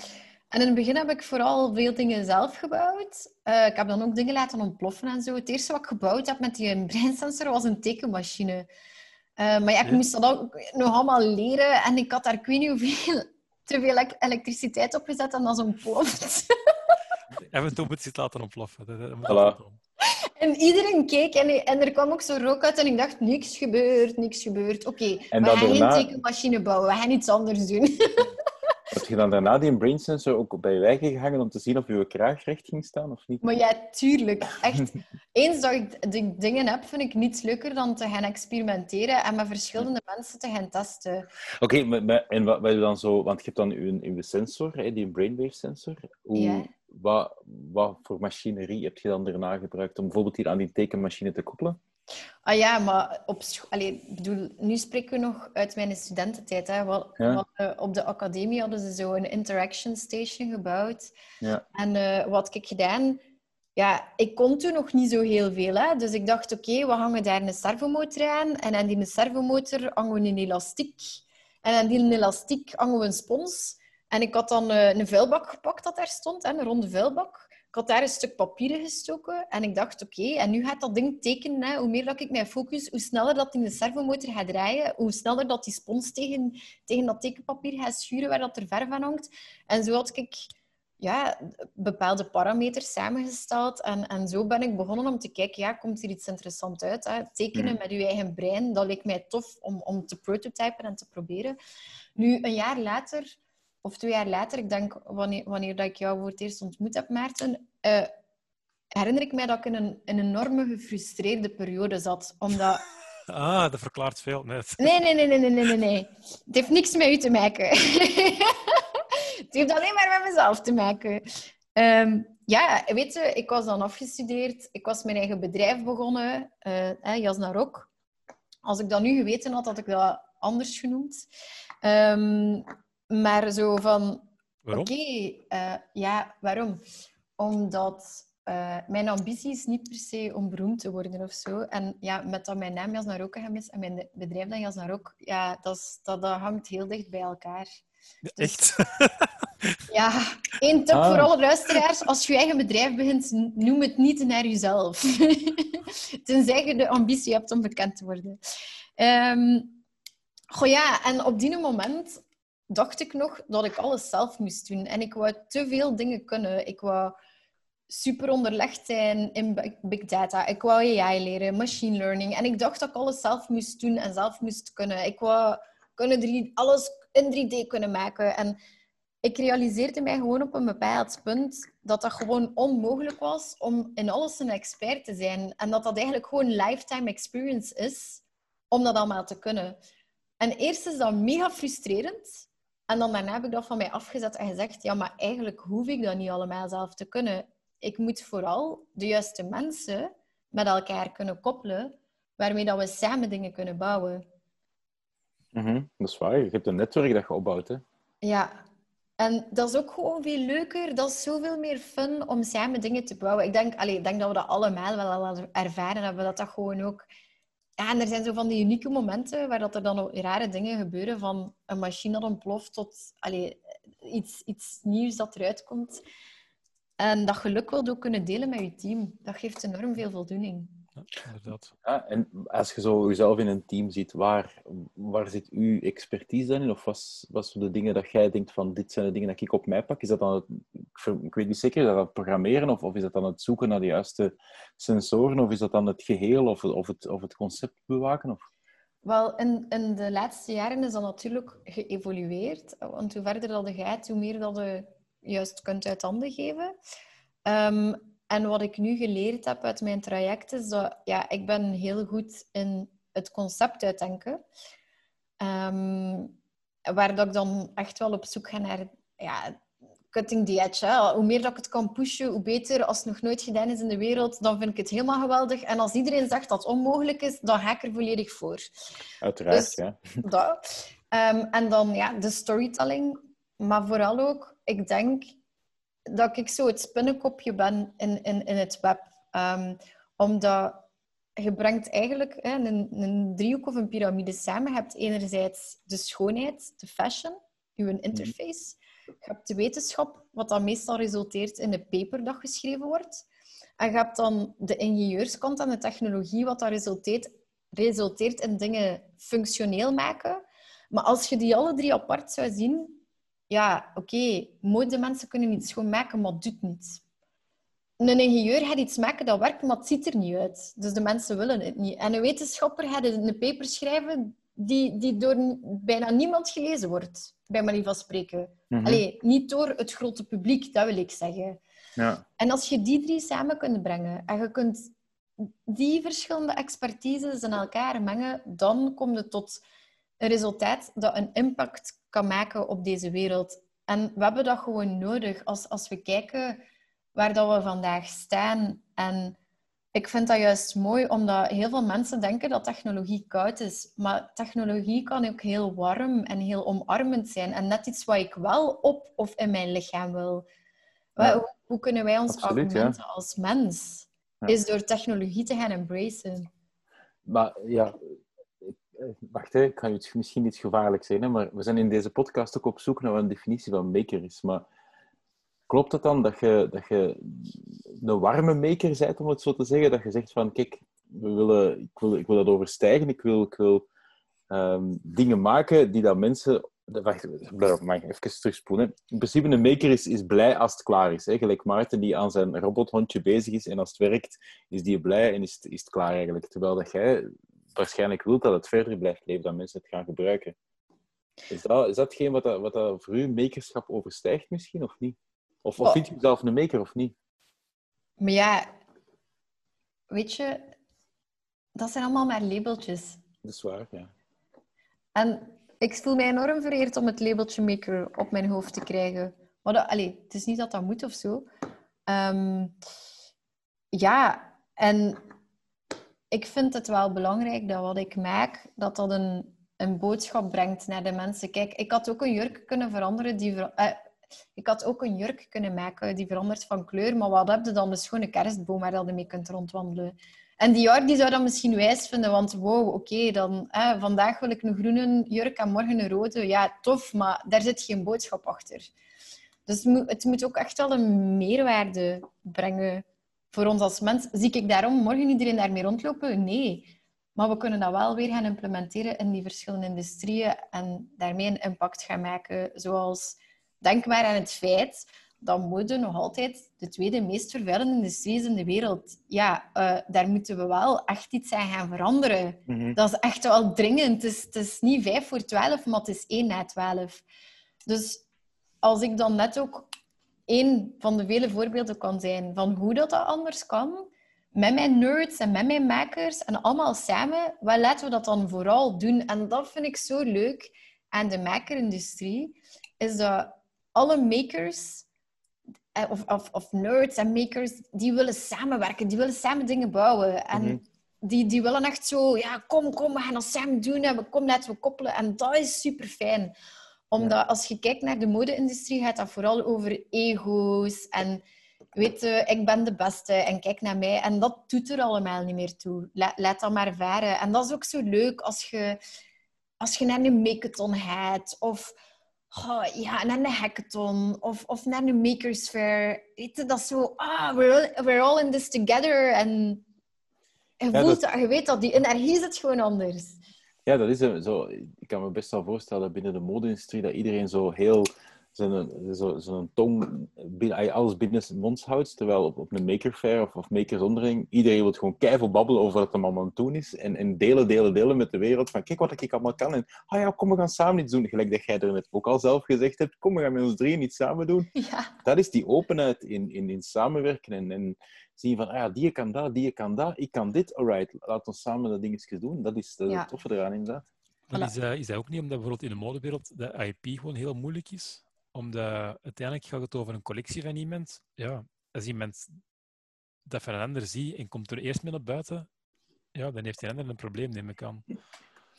en in het begin heb ik vooral veel dingen zelf gebouwd. Eh, ik heb dan ook dingen laten ontploffen en zo. Het eerste wat ik gebouwd heb met die breinsensor was een tekenmachine. Eh, maar ja, ik Ja. moest dat ook nog allemaal leren en ik had daar ik weet niet hoeveel te veel elek- elektriciteit op gezet en dat is ontploft. Af en toe moet je het laten ontploffen. Dat, dat moet Voilà. En iedereen keek en, en er kwam ook zo rook uit en ik dacht, niks gebeurt, niks gebeurt. Oké, we dan gaan daarna- geen tekenmachine bouwen, we gaan iets anders doen. Heb je dan daarna die brain sensor ook bij je eigen gehangen om te zien of je kraag recht ging staan of niet? Maar ja, tuurlijk. Echt. Eens dat ik die dingen heb, vind ik niets leuker dan te gaan experimenteren en met verschillende mensen te gaan testen. Oké, en wat, wat je dan zo... Want je hebt dan uw, uw sensor, hè, die brainwave sensor. Hoe, Ja. wat, wat voor machinerie heb je dan daarna gebruikt om bijvoorbeeld hier aan die tekenmachine te koppelen? Ah ja, maar op Allee, ik bedoel, nu spreken we nog uit mijn studententijd. Hè. Ja. wat, eh, op de academie hadden ze zo een interaction station gebouwd. Ja. En eh, wat ik gedaan? Ja, ik kon toen nog niet zo heel veel. Hè. Dus ik dacht, oké, we hangen daar een servomotor aan. En aan die servomotor hangen we een elastiek. En aan die elastiek hangen we een spons. En ik had dan eh, een vuilbak gepakt dat daar stond, hè, een ronde vuilbak. Ik had daar een stuk papier in gestoken en ik dacht, oké, en nu gaat dat ding tekenen. Hè. Hoe meer dat ik mij focus, hoe sneller dat in de servomotor gaat draaien, hoe sneller dat die spons tegen, tegen dat tekenpapier gaat schuren waar dat er verf aan hangt. En zo had ik ja, bepaalde parameters samengesteld. En, en zo ben ik begonnen om te kijken, ja, komt hier iets interessants uit? Hè? Tekenen Mhm. met je eigen brein, dat leek mij tof om, om te prototypen en te proberen. Nu, een jaar later, of twee jaar later, ik denk wanneer, wanneer dat ik jou voor het eerst ontmoet heb, Maarten, eh, herinner ik mij dat ik in een, een enorme gefrustreerde periode zat. Omdat... Ah, dat verklaart veel. Net. Nee, nee, nee, nee, nee, nee, nee. Het heeft niks met u te maken. het heeft alleen maar met mezelf te maken. Ehm, ja, weet je, ik was dan afgestudeerd. Ik was mijn eigen bedrijf begonnen, eh hè, Jasna Rock. Als ik dat nu geweten had, had ik dat anders genoemd. Ehm, maar zo van... Waarom? Oké, eh, ja, waarom? Omdat eh, mijn ambitie is niet per se om beroemd te worden of zo. En ja, met dat mijn naam Jasna Rock is en mijn bedrijf dan Jasna Rock, ja, dat, is- dat, dat hangt heel dicht bij elkaar. Dus- Echt? Ja, één tip Ah. voor alle luisteraars. Als je je eigen bedrijf begint, noem het niet naar jezelf. Tenzij je de ambitie hebt om bekend te worden. Ehm goh ja, en op die moment dacht ik nog dat ik alles zelf moest doen. En ik wou te veel dingen kunnen. Ik wou super onderlegd zijn in bi- big data. Ik wou AI leren, machine learning. En ik dacht dat ik alles zelf moest doen en zelf moest kunnen. Ik wou kunnen drie, alles in 3D kunnen maken. En ik realiseerde mij gewoon op een bepaald punt dat dat gewoon onmogelijk was om in alles een expert te zijn. En dat dat eigenlijk gewoon lifetime experience is om dat allemaal te kunnen. En eerst is dat mega frustrerend. En dan daarna heb ik dat van mij afgezet en gezegd, ja, maar eigenlijk hoef ik dat niet allemaal zelf te kunnen. Ik moet vooral de juiste mensen met elkaar kunnen koppelen, waarmee dat we samen dingen kunnen bouwen. Mhm, Dat is waar. Je hebt een netwerk dat je opbouwt. Hè? Ja, en dat is ook gewoon veel leuker. Dat is zoveel meer fun om samen dingen te bouwen. Ik denk, allee, ik denk dat we dat allemaal wel al ervaren hebben. Dat dat gewoon ook... Ja, en er zijn zo van die unieke momenten waar dat er dan ook rare dingen gebeuren. Van een machine dat ontploft tot allee, iets, iets nieuws dat eruit komt. En dat geluk wil ook kunnen delen met je team. Dat geeft enorm veel voldoening. Ja, inderdaad. Ja, en als je zo jezelf in een team ziet, waar, waar zit uw expertise dan in? Of wat zijn de dingen dat jij denkt van, dit zijn de dingen dat ik op mij pak? Is dat dan het, ik weet niet zeker, is dat het programmeren? Of, of is dat dan het zoeken naar de juiste sensoren? Of is dat dan het geheel of, of, het, of het concept bewaken? Of... Wel, in, in de laatste jaren is dat natuurlijk geëvolueerd. Want hoe verder dat je gaat, hoe meer dat je juist kunt uit handen geven. Ehm, en wat ik nu geleerd heb uit mijn traject is dat ja, ik ben heel goed in het concept uitdenken. Ehm, waar dat ik dan echt wel op zoek ga naar ja, cutting the edge. Hè. Hoe meer dat ik het kan pushen, hoe beter. Als het nog nooit gedaan is in de wereld, dan vind ik het helemaal geweldig. En als iedereen zegt dat het onmogelijk is, dan ga ik er volledig voor. Uiteraard, Dus- ja. Dat. Ehm, en dan ja, de storytelling. Maar vooral ook, ik denk dat ik zo het spinnenkopje ben in, in, in het web. Ehm, omdat je brengt eigenlijk hè, een, een driehoek of een piramide samen. Je hebt enerzijds de schoonheid, de fashion, je interface. Je hebt de wetenschap, wat dan meestal resulteert in een paper dat geschreven wordt. En je hebt dan de ingenieurskant en de technologie, wat dan resulteert, resulteert in dingen functioneel maken. Maar als je die alle drie apart zou zien, ja, oké, modemensen kunnen iets schoon maken, maar het doet niet. Een ingenieur gaat iets maken dat werkt, maar het ziet er niet uit. Dus de mensen willen het niet. En een wetenschapper gaat een paper schrijven die, die door bijna niemand gelezen wordt, bij manier van spreken. Mhm. Allee, niet door het grote publiek, dat wil ik zeggen. ja. En als je die drie samen kunt brengen en je kunt die verschillende expertises in elkaar mengen, dan kom je tot een resultaat dat een impact kan maken op deze wereld. En we hebben dat gewoon nodig als, als we kijken waar dat we vandaag staan en ik vind dat juist mooi, omdat heel veel mensen denken dat technologie koud is. Maar technologie kan ook heel warm en heel omarmend zijn. En net iets wat ik wel op of in mijn lichaam wil. Ja. Hoe, hoe kunnen wij ons Absoluut, augmenten als mens? Ja. Is door technologie te gaan embracen. Maar ja, wacht, hè, ik ga iets, misschien iets gevaarlijks zijn, hè, maar we zijn in deze podcast ook op zoek naar een definitie van maker is. Maar klopt het dan dat je, dat je een warme maker bent, om het zo te zeggen? Dat je zegt van, kijk, we willen, ik, wil, ik wil dat overstijgen, ik wil, ik wil ehm, dingen maken die dat mensen... Wacht, mag even terugspoelen. In principe, een maker is, is blij als het klaar is. Hè? Gelijk Maarten die aan zijn robothondje bezig is en als het werkt, is die blij en is het, is het klaar eigenlijk. Terwijl dat jij waarschijnlijk wilt dat het verder blijft leven, dat mensen het gaan gebruiken. Is dat, is dat wat, dat, wat dat voor u makerschap overstijgt misschien, of niet? Of, of Oh. vindt u zelf een maker, of niet? Maar ja, weet je, dat zijn allemaal maar labeltjes. Dat is waar, ja. En ik voel mij enorm vereerd om het labeltje maker op mijn hoofd te krijgen. Maar dat, allee, het is niet dat dat moet of zo. Ehm, ja, en ik vind het wel belangrijk dat wat ik maak, dat dat een, een boodschap brengt naar de mensen. Kijk, ik had ook een jurk kunnen veranderen die... eh, ik had ook een jurk kunnen maken die verandert van kleur, maar wat heb je dan? Een schone kerstboom waar je mee kunt rondwandelen. En die jurk die zou dat misschien wijs vinden, want wow, oké, dan vandaag wil ik een groene jurk en morgen een rode. Ja, tof, maar daar zit geen boodschap achter. Dus het moet ook echt wel een meerwaarde brengen voor ons als mens. Zie ik daarom morgen iedereen daarmee rondlopen? Nee. Maar we kunnen dat wel weer gaan implementeren in die verschillende industrieën en daarmee een impact gaan maken. Zoals, denk maar aan het feit dat mode nog altijd de tweede meest vervuilende industrie is in de wereld. Ja, eh, daar moeten we wel echt iets aan gaan veranderen. Dat is echt wel dringend. Het is, het is niet vijf voor twaalf, maar het is één na twaalf. Dus als ik dan net ook één van de vele voorbeelden kan zijn van hoe dat, dat anders kan, met mijn nerds en met mijn makers en allemaal samen, wel laten we dat dan vooral doen. En dat vind ik zo leuk aan de makerindustrie, is dat alle makers eh, of, of, of nerds en makers, die willen samenwerken, die willen samen dingen bouwen. En Mhm. die, die willen echt zo, ja, kom, kom, we gaan dat samen doen en we, kom, laten we koppelen. En dat is super fijn. Omdat als je kijkt naar de mode-industrie, gaat dat vooral over ego's en weet je, ik ben de beste en kijk naar mij. En dat doet er allemaal niet meer toe. La- laat dat maar varen. En dat is ook zo leuk als je, als je naar een makeathon gaat of oh, ja, naar een hackathon of, of naar een makers fair. Weet je, dat is zo, ah, we're, all- we're all in this together. En je, voelt dat- dat, je weet dat, die energie zit gewoon anders. Ja, dat is zo. Ik kan me best wel voorstellen binnen de mode-industrie dat iedereen zo heel zijn, zo, zo'n tong, alles binnen zijn mond houdt. Terwijl op, op een maker fair of, of makers onderling, iedereen wil gewoon keihard babbelen over wat hem allemaal aan het doen is. En, en delen, delen, delen met de wereld. Van kijk wat ik allemaal kan. En ah ja, kom, we gaan samen iets doen. Gelijk dat jij er net ook al zelf gezegd hebt. Kom, we gaan met ons drieën iets samen doen. Ja, Dat is die openheid in, in, in samenwerken en, en zien van, ah ja, die kan dat, die kan dat, ik kan dit, alright, laat ons samen dat dingetjes doen. Dat is, dat is Ja. het toffe eraan, inderdaad. Maar is, dat, is dat ook niet omdat bijvoorbeeld in de modewereld de IP gewoon heel moeilijk is? Omdat uiteindelijk gaat het over een collectie van iemand. Ja, als iemand dat van een ander ziet en komt er eerst mee naar buiten, ja, dan heeft die ander een probleem, neem ik aan.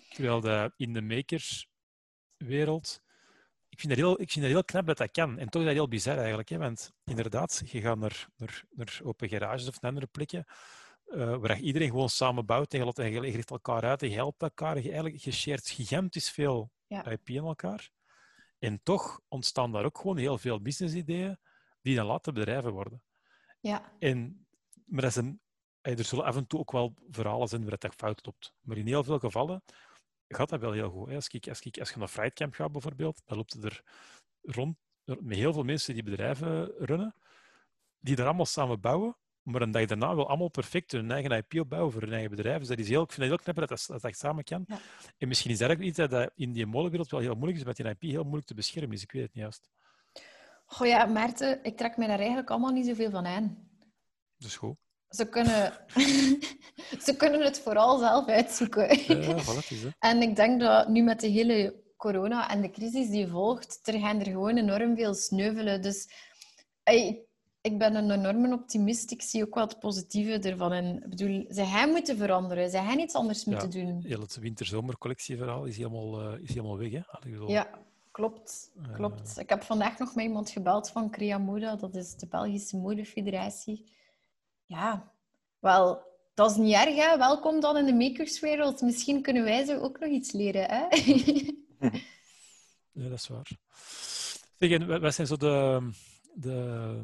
Terwijl de, in de makerswereld, ik vind, dat heel, ik vind dat heel knap dat dat kan. En toch is dat heel bizar eigenlijk. Hè? Want inderdaad, je gaat naar, naar, naar open garages of naar andere plekken, eh, waar iedereen gewoon samen bouwt en je, laat- en je richt elkaar uit en je helpt elkaar. Je, eigenlijk, je shared gigantisch veel Ja. IP in elkaar. En toch ontstaan daar ook gewoon heel veel business-ideeën die dan later bedrijven worden. ja. En, maar dat is een, er zullen af en toe ook wel verhalen zijn waar het fout loopt. Maar in heel veel gevallen gaat dat wel heel goed. hè. Als, ik, als, ik, als je naar Frightcamp gaat bijvoorbeeld, dan loopt het er rond met heel veel mensen die bedrijven runnen, die er allemaal samen bouwen, maar een dag daarna wil allemaal perfect hun eigen IP opbouwen voor hun eigen bedrijf. Dus dat is heel, ik vind het heel knap dat dat, dat echt samen kan. Ja. En misschien is dat ook iets dat, dat in die molenwereld wel heel moeilijk is, omdat die IP heel moeilijk te beschermen is. Ik weet het niet juist. Goh ja, Maarten, ik trek mij daar eigenlijk allemaal niet zoveel van aan. Dus goed. Ze kunnen, ze kunnen het vooral zelf uitzoeken. Ja, voilà, het is dat. En ik denk dat nu met de hele corona en de crisis die volgt, er gaan er gewoon enorm veel sneuvelen. Dus ik ben een enorme optimist. Ik zie ook wel het positieve ervan. En ik bedoel, ze gaan moeten veranderen. Ze gaan iets anders moeten doen. Heel het winter-zomercollectieverhaal is helemaal, uh, is helemaal weg, hè? Bedoel... Ja, klopt. Uh... klopt. Ik heb vandaag nog met iemand gebeld van Crea Moda. Dat is de Belgische modefederatie. Ja, wel, dat is niet erg, hè? Welkom dan in de makerswereld. Misschien kunnen wij ze ook nog iets leren, hè? ja, dat is waar. Zeg, wat zijn zo de, de,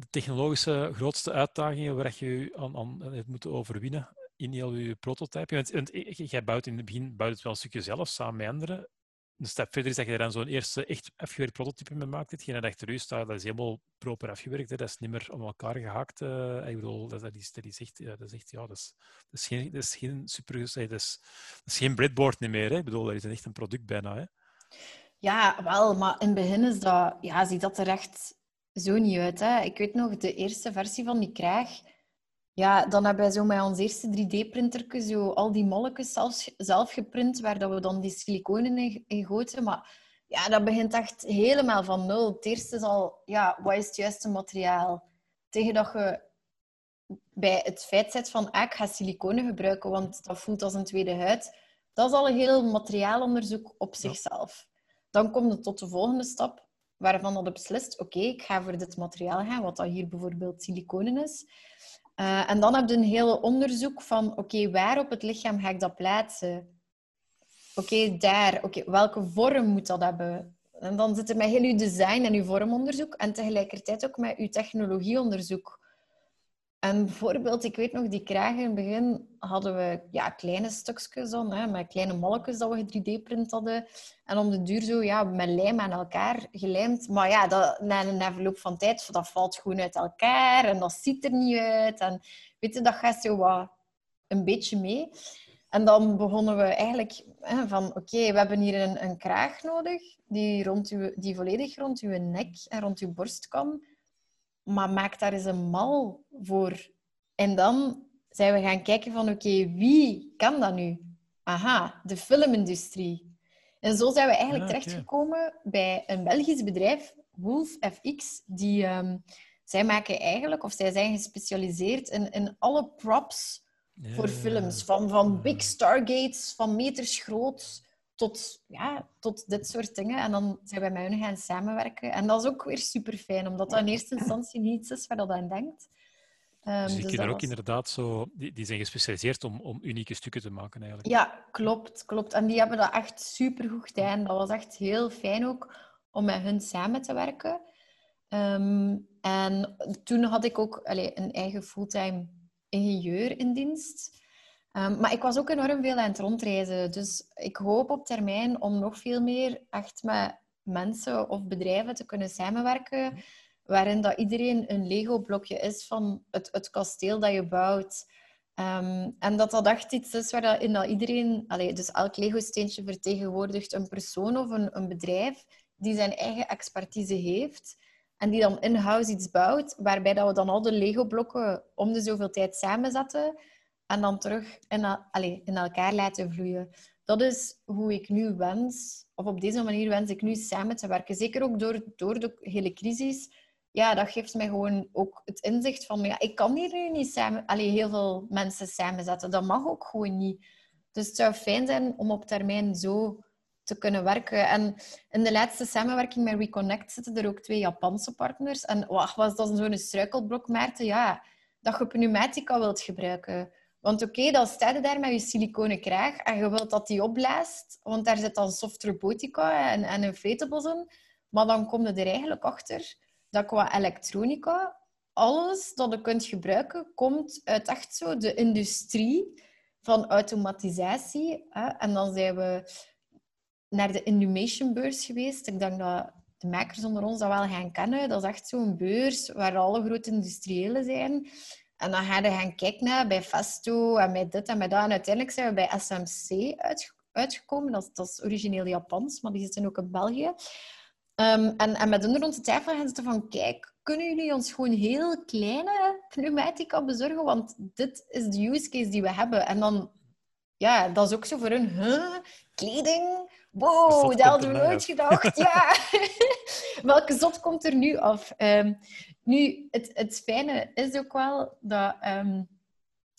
de technologische grootste uitdagingen waar je aan, aan hebt moeten overwinnen in heel je prototype? Want, want jij bouwt in het begin bouwt het wel een stukje zelf samen met anderen. Een stap verder is dat je dan zo'n eerste echt afgewerkt prototype mee maakt. Hetgeen dat achter u staat, dat is helemaal proper afgewerkt. Dat is niet meer om elkaar gehaakt. Uh, ik bedoel, dat, dat, is, dat is ja, dat is ja, dat is, dat is geen, dat is geen super, dat is, geen breadboard meer. Hè. Ik bedoel, dat is echt een product bijna. Hè. Ja, wel, maar in het begin is dat, ja, ziet dat er echt zo niet uit. Hè. Ik weet nog, de eerste versie van die kraag, ja, dan hebben wij zo met ons eerste 3D-printer zo al die molletjes zelf, zelf geprint, waar dat we dan die siliconen in, in goten. Maar ja, dat begint echt helemaal van nul. Het eerste is al, ja, wat is het juiste materiaal? Tegen dat je bij het feit zet van, ah, ik ga siliconen gebruiken, want dat voelt als een tweede huid. Dat is al een heel materiaalonderzoek op zichzelf. Dan komt het tot de volgende stap, waarvan dat beslist, oké, ik ga voor dit materiaal gaan, wat dat hier bijvoorbeeld siliconen is. Uh, en dan heb je een hele onderzoek van, oké, waar op het lichaam ga ik dat plaatsen? Oké, daar. Oké, welke vorm moet dat hebben? En dan zit er met heel uw design en uw vormonderzoek en tegelijkertijd ook met uw technologieonderzoek. En bijvoorbeeld, ik weet nog, die kragen in het begin hadden we ja, kleine stukjes dan, met kleine molletjes dat we 3D-print hadden. En om de duur zo ja, met lijm aan elkaar gelijmd. Maar ja, dat, na een verloop van tijd, dat valt gewoon uit elkaar en dat ziet er niet uit. En weet je, dat gaat zo wat een beetje mee. En dan begonnen we eigenlijk hè, van, oké, we hebben hier een, een kraag nodig die, rond uw, die volledig rond uw nek en rond uw borst kan maar maak daar eens een mal voor. En dan zijn we gaan kijken van, oké, wie kan dat nu? Aha, de filmindustrie. En zo zijn we eigenlijk ah, terechtgekomen bij een Belgisch bedrijf, Wolf FX, die... Um, zij maken eigenlijk, of zij zijn gespecialiseerd in, in alle props voor films. Van, van big stargates, van meters groot, tot, ja, tot dit soort dingen. En dan zijn wij met hen gaan samenwerken. En dat is ook weer super fijn, omdat dat in eerste instantie niets is waar dat aan denkt. Um, dus je dus ook inderdaad zo... Die, die zijn gespecialiseerd om, om unieke stukken te maken, eigenlijk. Ja, klopt, klopt. En die hebben dat echt super goed gedaan. Dat was echt heel fijn ook om met hun samen te werken. Ehm, en toen had ik ook allez, een eigen fulltime ingenieur in dienst. Ehm, maar ik was ook enorm veel aan het rondreizen. Dus ik hoop op termijn om nog veel meer echt met mensen of bedrijven te kunnen samenwerken. Waarin dat iedereen een Lego-blokje is van het, het kasteel dat je bouwt. Ehm, en dat dat echt iets is waarin dat iedereen, dus elk Lego-steentje vertegenwoordigt een persoon of een, een bedrijf die zijn eigen expertise heeft. En die dan in-house iets bouwt, waarbij dat we dan al de Lego-blokken om de zoveel tijd samenzetten en dan terug in, in elkaar laten vloeien. Dat is hoe ik nu wens, of op deze manier wens ik nu samen te werken. Zeker ook door, door de hele crisis. Ja, dat geeft mij gewoon ook het inzicht van, ja, ik kan hier nu niet samen, allez, heel veel mensen samenzetten. Dat mag ook gewoon niet. Dus het zou fijn zijn om op termijn zo te kunnen werken. En in de laatste samenwerking met Reconnect zitten er ook twee Japanse partners. En wacht, was dat zo'n struikelblok, Maarten? Ja, dat je pneumatica wilt gebruiken. Want oké, dan sta je daar met je siliconen kraag en je wilt dat die opblaast, want daar zit dan soft robotica en, en inflatables in. Maar dan kom je er eigenlijk achter dat qua elektronica, alles dat je kunt gebruiken, komt uit echt zo de industrie van automatisatie. Hè? En dan zijn we naar de Innovation Beurs geweest. Ik denk dat de makers onder ons dat wel gaan kennen. Dat is echt zo'n beurs waar alle grote industriëlen zijn. En dan gaan we gaan kijken bij Festo en met dit en met dat. En uiteindelijk zijn we bij SMC uitgekomen. Dat is, dat is origineel Japans, maar die zitten ook in België. Um, en, en met hun rond de tafel gaan ze van, kijk, kunnen jullie ons gewoon heel kleine pneumatica bezorgen? Want dit is de use case die we hebben. En dan, ja, dat is ook zo voor hun, huh? kleding? Wow, dat hadden we nooit gedacht. ja. Welke zot komt er nu af? Um, Nu, het, het fijne is ook wel dat... ehm,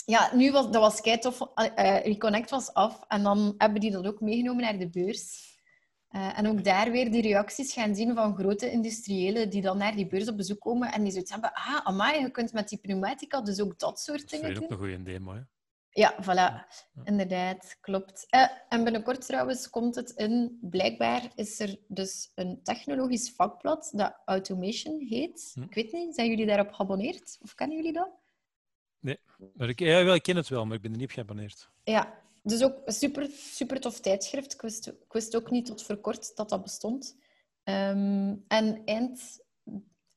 ja, nu was, dat was kei tof. eh, eh, Reconnect was af en dan hebben die dat ook meegenomen naar de beurs. Eh, en ook daar weer de reacties gaan zien van grote industriëlen die dan naar die beurs op bezoek komen en die zoiets hebben, ah, amai, je kunt met die pneumatica dus ook dat soort Dat dingen vind ik doen. ook een goede demo. Hè. Ja, voilà. Inderdaad, klopt. Eh, en binnenkort trouwens komt het in... Blijkbaar is er dus een technologisch vakblad dat Automation heet. Hm. Ik weet niet, zijn jullie daarop geabonneerd? Of kennen jullie dat? Maar ik, ja, wel, ik ken het wel, maar ik ben er niet op geabonneerd. Ja, dus ook een super, super tof tijdschrift. Ik wist, ik wist ook niet tot voor kort dat dat bestond. Ehm, en eind,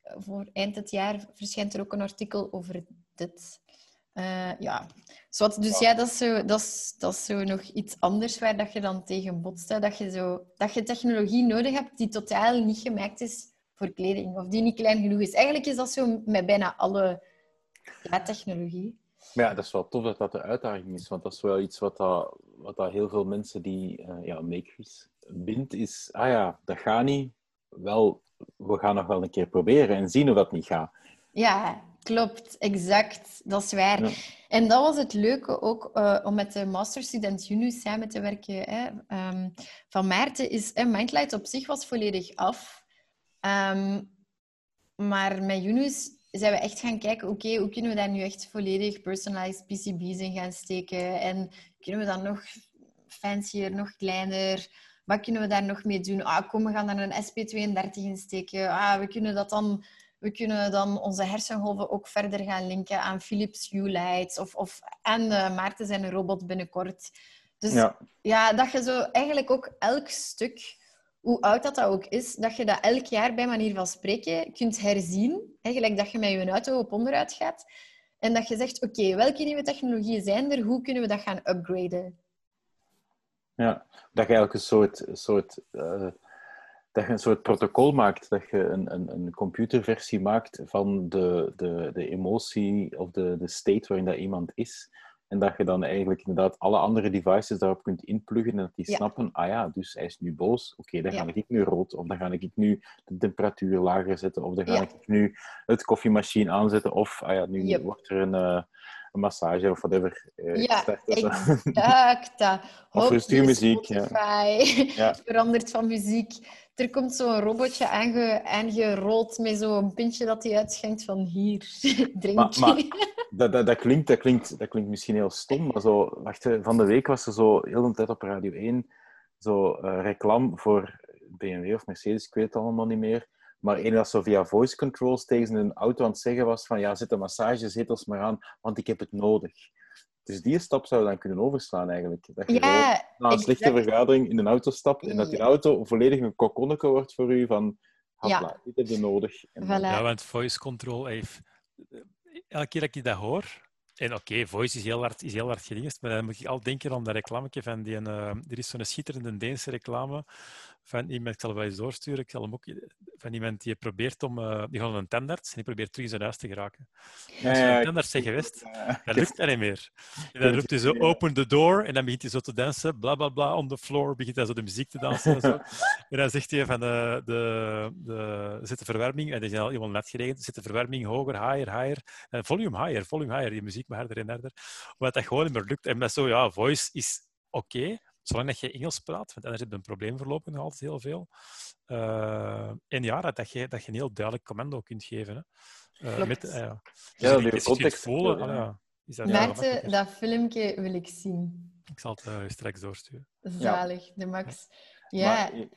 voor eind het jaar verschijnt er ook een artikel over dit. Eh, ja, dus ja, dat is, zo, dat, is, dat is zo nog iets anders waar dat je dan tegen botst. hè. Dat je, zo, dat je technologie nodig hebt die totaal niet gemaakt is voor kleding. Of die niet klein genoeg is. Eigenlijk is dat zo met bijna alle ja, technologie. Maar ja, dat is wel tof dat dat de uitdaging is, want dat is wel iets wat, dat, wat dat heel veel mensen die eh, ja, makers bindt, is, ah ja, dat gaat niet. Wel, we gaan nog wel een keer proberen en zien hoe dat niet gaat. Ja, klopt. Exact. Dat is waar. Ja. En dat was het leuke ook eh, om met de masterstudent Junu samen te werken. Hè. Ehm, van Maarten is... hè, Mindlight op zich was volledig af. Ehm, maar met Yunus zijn we echt gaan kijken, oké, hoe kunnen we daar nu echt volledig personalized PCB's in gaan steken? En kunnen we dat nog fancier, nog kleiner? Wat kunnen we daar nog mee doen? Ah, kom, we gaan daar een SP32 in steken. Ah, we kunnen dat dan... We kunnen dan onze hersengolven ook verder gaan linken aan Philips Hue lights of, of aan eh, Maarten zijn robot binnenkort. Dus ja. Ja, dat je zo eigenlijk ook elk stuk, hoe oud dat, dat ook is, dat je dat elk jaar bij manier van spreken kunt herzien. Eigenlijk dat je met je auto op onderuit gaat. En dat je zegt, oké, welke nieuwe technologieën zijn er? Hoe kunnen we dat gaan upgraden? ja. Dat je eigenlijk een soort, soort, eh, dat je een soort protocol maakt, dat je een, een, een computerversie maakt van de, de, de emotie of de, de state waarin dat iemand is. En dat je dan eigenlijk inderdaad alle andere devices daarop kunt inpluggen en dat die Ja. snappen, ah ja, dus hij is nu boos, oké, dan Ja. ga ik nu rood, of dan ga ik nu de temperatuur lager zetten, of dan ga Ja. ik nu het koffiemachine aanzetten, of ah ja, nu Yep. wordt er een, eh, een massage of whatever. eh, Ja, Exact. Of rustige muziek, ja. Spotify Ja. verandert van muziek. Er komt zo'n robotje aange, aangerold met zo'n pintje dat hij uitschenkt van hier, drink. Maar- maar- Dat, dat, dat, klinkt, dat, klinkt, dat klinkt misschien heel stom, maar zo, wacht, van de week was er zo heel de tijd op Radio 1 zo eh, reclame voor BMW of Mercedes, ik weet het allemaal niet meer. Maar één dat zo via voice controls tegen een auto aan het zeggen was van ja, zet de massagezetels maar aan, want ik heb het nodig. Dus die stap zou je dan kunnen overslaan eigenlijk. Dat je Ja, na een slechte exact. vergadering in een auto stapt en dat die Ja. auto volledig een kokonneke wordt voor u van Ja. dit heb je nodig. En Voilà. Ja, want voice control heeft... Elke keer dat ik dat hoor... En oké, voice is heel hard, is heel hard gedingest, maar dan moet ik al denken aan dat reclametje van die... eh, er is zo'n schitterende Deense reclame van iemand, ik zal het wel eens doorsturen, ik zal hem ook... Van iemand die probeert om... eh, die gaat naar een tandarts en die probeert terug in zijn huis te geraken. Ja, Als je een tandarts zegt geweest, eh, dat lukt dat niet meer. En dan roept hij zo, open the door, en dan begint hij zo te dansen, bla bla bla, on the floor, begint hij zo de muziek te dansen en zo. En dan zegt hij van, de, de, de, zet de verwarming, en dat is al helemaal net geregend, zet de verwarming hoger, higher, higher, en volume higher, volume higher, die muziek maar harder en harder. Omdat dat gewoon niet meer lukt. En dat zo, ja, voice is oké, zolang dat je Engels praat, want anders heb je een probleem voorlopig nog altijd heel veel. Eh, en ja, dat, dat, je, dat je een heel duidelijk commando kunt geven. Hè. Eh, met, eh, ja. Dus Ja, context, kunt voelen, ja. ja, is dat Maarten, dat filmpje wil ik zien. Ik zal het eh, straks doorsturen. Zalig, de max. Ja, Maar,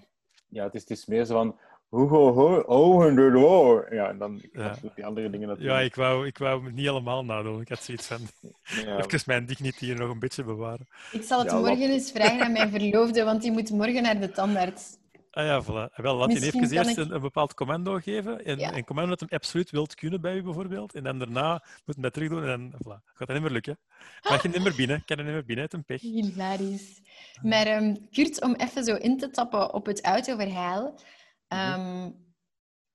ja, het is, het is meer zo van... Hoe ho, ho, ogen de door. Ja, en dan Ja. ja. die andere dingen Ja, natuurlijk. ik wou, ik wou het niet helemaal nadoen. Ik had zoiets van, Ja, even mijn dignity hier nog een beetje bewaren. ik zal het Ja, morgen wat- eens vragen aan mijn verloofde, want die moet morgen naar de tandarts. Ah ja, voilà. Wel, laat je even eerst ik- een, een bepaald commando geven. En, Ja. Een commando dat hem absoluut wilt kunnen bij u bijvoorbeeld. En dan daarna moet hij dat terug doen en dan voilà. gaat dat niet meer lukken. Mag je niet meer binnen? Kan er niet meer binnen, het een pech. Hilarisch. Maar ehm, Kurt, om even zo in te tappen op het autoverhaal. Ehm,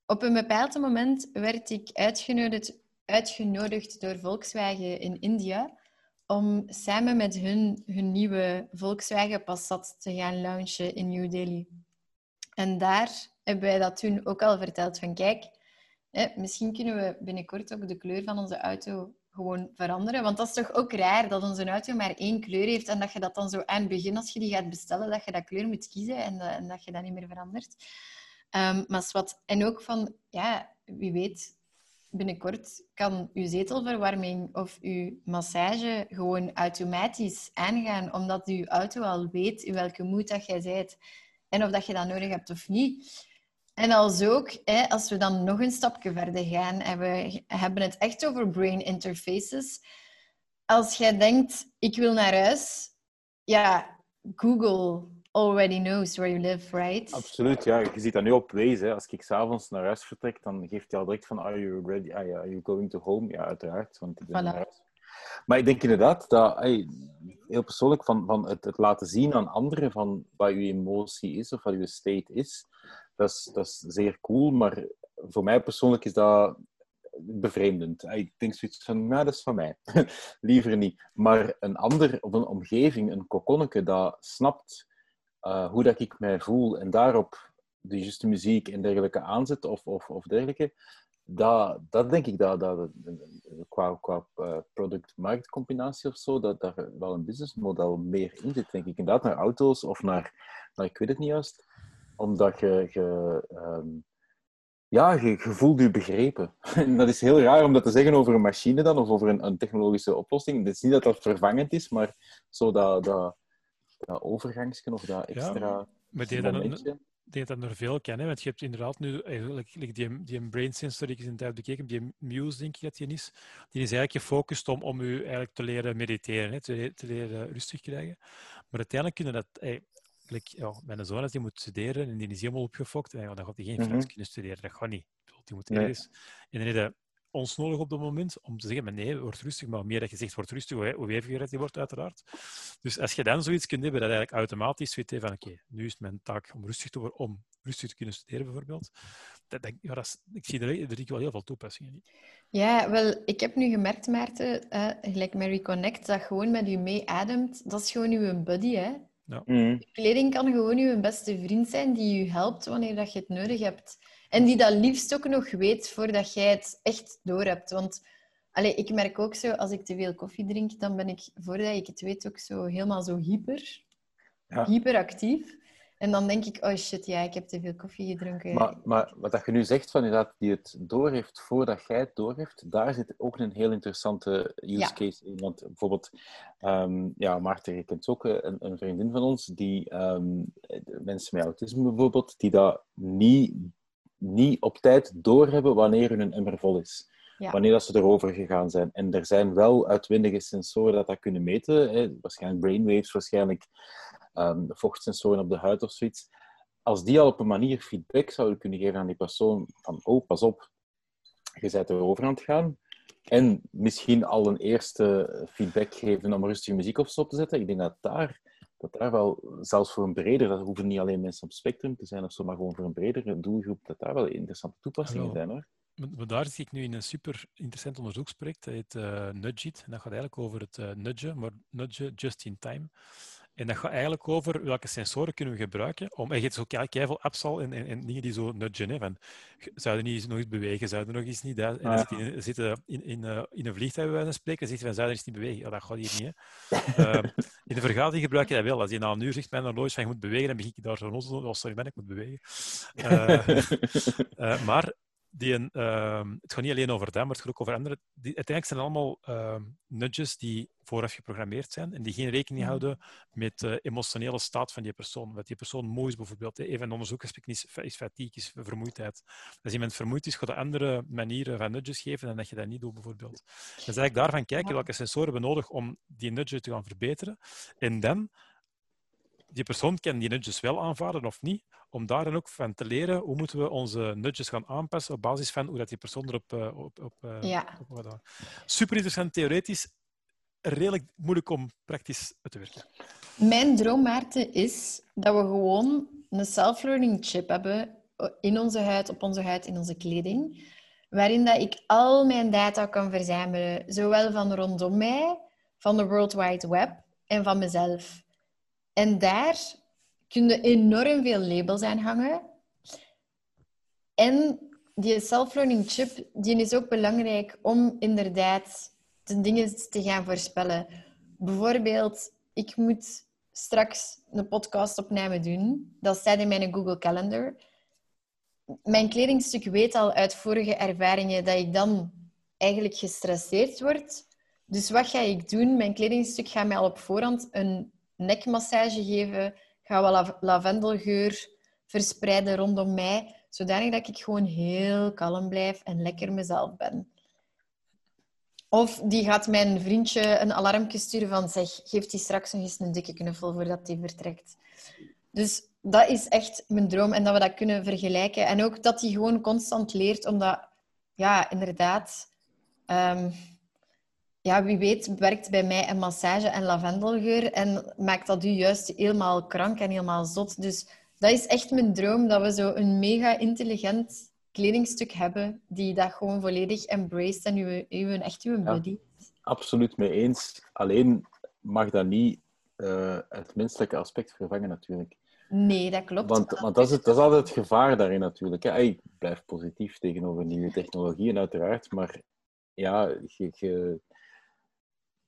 op een bepaald moment werd ik uitgenodigd, uitgenodigd door Volkswagen in India om samen met hun hun nieuwe Volkswagen Passat te gaan launchen in New Delhi. En daar hebben wij dat toen ook al verteld van kijk, hè, misschien kunnen we binnenkort ook de kleur van onze auto gewoon veranderen. Want dat is toch ook raar dat onze auto maar één kleur heeft en dat je dat dan zo aan het begin, als je die gaat bestellen, dat je dat kleur moet kiezen en, eh, en dat je dat niet meer verandert. Um, maar wat, en ook van, ja, wie weet, binnenkort kan uw zetelverwarming of uw massage gewoon automatisch aangaan, omdat uw auto al weet in welke moed dat jij bent en of dat je dat nodig hebt of niet. En als ook, hè, als we dan nog een stapje verder gaan en we hebben het echt over brain interfaces. Als jij denkt, ik wil naar huis, ja, Google already knows where you live, right? Absoluut, ja. Je ziet dat nu op Waze. Als ik s'avonds naar huis vertrek, dan geeft hij al direct van, are you ready? Ah, are you going to home? Ja, uiteraard, want ik ben Voilà. naar huis. Maar ik denk inderdaad dat, hey, heel persoonlijk, van, van het, het laten zien aan anderen van wat je emotie is of wat je state is, dat is, dat is zeer cool. Maar voor mij persoonlijk is dat bevreemdend. Ik denk zoiets van, nou, dat is van mij. Liever niet. Maar een ander, of een omgeving, een kokonneke, dat snapt uh, hoe dat ik mij voel en daarop de juiste muziek en dergelijke aanzet of, of, of dergelijke, dat, dat denk ik dat, dat qua, qua uh, product-marktcombinatie of zo, dat daar wel een businessmodel meer in zit, denk ik. Inderdaad, naar auto's of naar, naar ik weet het niet juist, omdat je, je um, ja, je, je voelt je begrepen. En dat is heel raar om dat te zeggen over een machine dan, of over een, een technologische oplossing. Het is niet dat dat vervangend is, maar zo dat, dat, dat overgangsje of dat extra ja, maar ik denk dat er veel kennen, want je hebt inderdaad nu eigenlijk die, die brain sensor die ik in de tijd bekeken, die Muse denk ik dat die is, die is eigenlijk gefocust om, om u eigenlijk te leren mediteren, hè, te, te leren rustig krijgen. Maar uiteindelijk kunnen dat, eigenlijk, ja, mijn zoon als die moet studeren en die is helemaal opgefokt, en ja, dan gaat hij geen Frans mm -hmm. kunnen studeren, dat gaat niet. Die moet ergens, en dan heb ons nodig op dat moment om te zeggen, maar nee, word rustig, maar meer dat je zegt, word rustig, hoe hoe weviger die wordt uiteraard. Dus als je dan zoiets kunt hebben, dat eigenlijk automatisch weet van, oké, nu is mijn taak om rustig te worden, om rustig te kunnen studeren bijvoorbeeld. Dat, dat, ja, dat is, ik zie er, er zie wel heel veel toepassingen in. Ja, wel, ik heb nu gemerkt, Maarten, uh, gelijk Mary Connect, dat gewoon met u meeademt, dat is gewoon uw buddy, hè. Ja. Mm. Kleding kan gewoon uw beste vriend zijn die u helpt wanneer dat je het nodig hebt. En die dat liefst ook nog weet voordat jij het echt doorhebt. Want allee, ik merk ook zo, als ik te veel koffie drink, dan ben ik, voordat ik het weet, ook zo helemaal zo hyper. Ja. Hyperactief. En dan denk ik, oh shit, ja, ik heb te veel koffie gedronken. Maar, maar wat dat je nu zegt, van inderdaad, die het doorheeft voordat jij het doorheeft, daar zit ook een heel interessante use Ja. case in. Want bijvoorbeeld, ehm, ja, Maarten, je kent ook een, een vriendin van ons, die ehm, mensen met autisme bijvoorbeeld, die dat niet, niet op tijd doorhebben wanneer hun emmer vol is. Ja. Wanneer dat ze erover gegaan zijn. En er zijn wel uitwendige sensoren dat dat kunnen meten. Hè. Waarschijnlijk brainwaves, waarschijnlijk um, vochtsensoren op de huid of zoiets. Als die al op een manier feedback zouden kunnen geven aan die persoon van oh, pas op, je bent erover aan het gaan. En misschien al een eerste feedback geven om rustige muziek of zo op te zetten. Ik denk dat daar, dat daar wel, zelfs voor een breder, dat hoeven niet alleen mensen op spectrum te zijn of zo, maar gewoon voor een bredere doelgroep, dat daar wel interessante toepassingen Hallo. zijn hoor. Maar, daar zit ik nu in een super interessant onderzoeksproject. Dat heet uh, Nudgeit. En dat gaat eigenlijk over het uh, nudgen, maar nudgen just in time. En dat gaat eigenlijk over welke sensoren kunnen we gebruiken. Om, en je hebt zo veel apps al en, en, en, dingen die zo nudgen. Hè, van, zouden niet nog iets bewegen? Zouden nog iets niet... Dat, en dan Ah. zit in, zitten in, in, uh, in een vliegtuig bij wijze van spreken. Hij van, zouden iets niet bewegen? Ja, dat gaat hier niet. Hè. uh, in de vergadering gebruik je dat wel. Als je na een uur zegt, mijn horloge van je moet bewegen, dan begin ik daar zo rond. Oh, sorry, man, ik moet bewegen. Uh, maar die een, uh, het gaat niet alleen over dat, maar het gaat ook over andere. Die, uiteindelijk zijn het allemaal uh, nudges die vooraf geprogrammeerd zijn en die geen rekening houden met de emotionele staat van die persoon. Wat die persoon mooi is bijvoorbeeld. Even een onderzoeksaspect is, is fatigue, is vermoeidheid. Als iemand vermoeid is, gaat er andere manieren van nudges geven dan dat je dat niet doet, bijvoorbeeld. Dus eigenlijk daarvan kijken welke sensoren we nodig om die nudge te gaan verbeteren. En dan die persoon kan die nudges wel aanvaarden of niet, om daar dan ook van te leren hoe moeten we onze nudges gaan aanpassen op basis van hoe dat die persoon erop uh, op, op, uh, Ja. op Super interessant theoretisch, redelijk moeilijk om praktisch uit te werken. Mijn droom, Maarten, is dat we gewoon een self-learning chip hebben in onze huid, op onze huid, in onze kleding, waarin dat ik al mijn data kan verzamelen, zowel van rondom mij, van de World Wide Web en van mezelf. En daar kun je enorm veel labels aan hangen. En die self-learning chip die is ook belangrijk om inderdaad de dingen te gaan voorspellen. Bijvoorbeeld, ik moet straks een podcastopname doen. Dat staat in mijn Google Calendar. Mijn kledingstuk weet al uit vorige ervaringen dat ik dan eigenlijk gestresseerd word. Dus wat ga ik doen? Mijn kledingstuk gaat mij al op voorhand een nekmassage geven, ga wel lavendelgeur verspreiden rondom mij, zodanig dat ik gewoon heel kalm blijf en lekker mezelf ben. Of die gaat mijn vriendje een alarmje sturen van zeg, geeft hij straks nog eens een dikke knuffel voordat hij vertrekt. Dus dat is echt mijn droom en dat we dat kunnen vergelijken. En ook dat hij gewoon constant leert, omdat, ja, inderdaad, ehm, ja, wie weet werkt bij mij een massage en lavendelgeur en maakt dat u juist helemaal krank en helemaal zot. Dus dat is echt mijn droom, dat we zo een mega intelligent kledingstuk hebben die dat gewoon volledig embraced en uw, uw, echt uw body. Ja, absoluut mee eens. Alleen mag dat niet uh, het menselijke aspect vervangen natuurlijk. Nee, dat klopt. Want, want dat, is het, dat is altijd het gevaar daarin natuurlijk. Ik blijf positief tegenover nieuwe technologieën uiteraard, maar ja, je,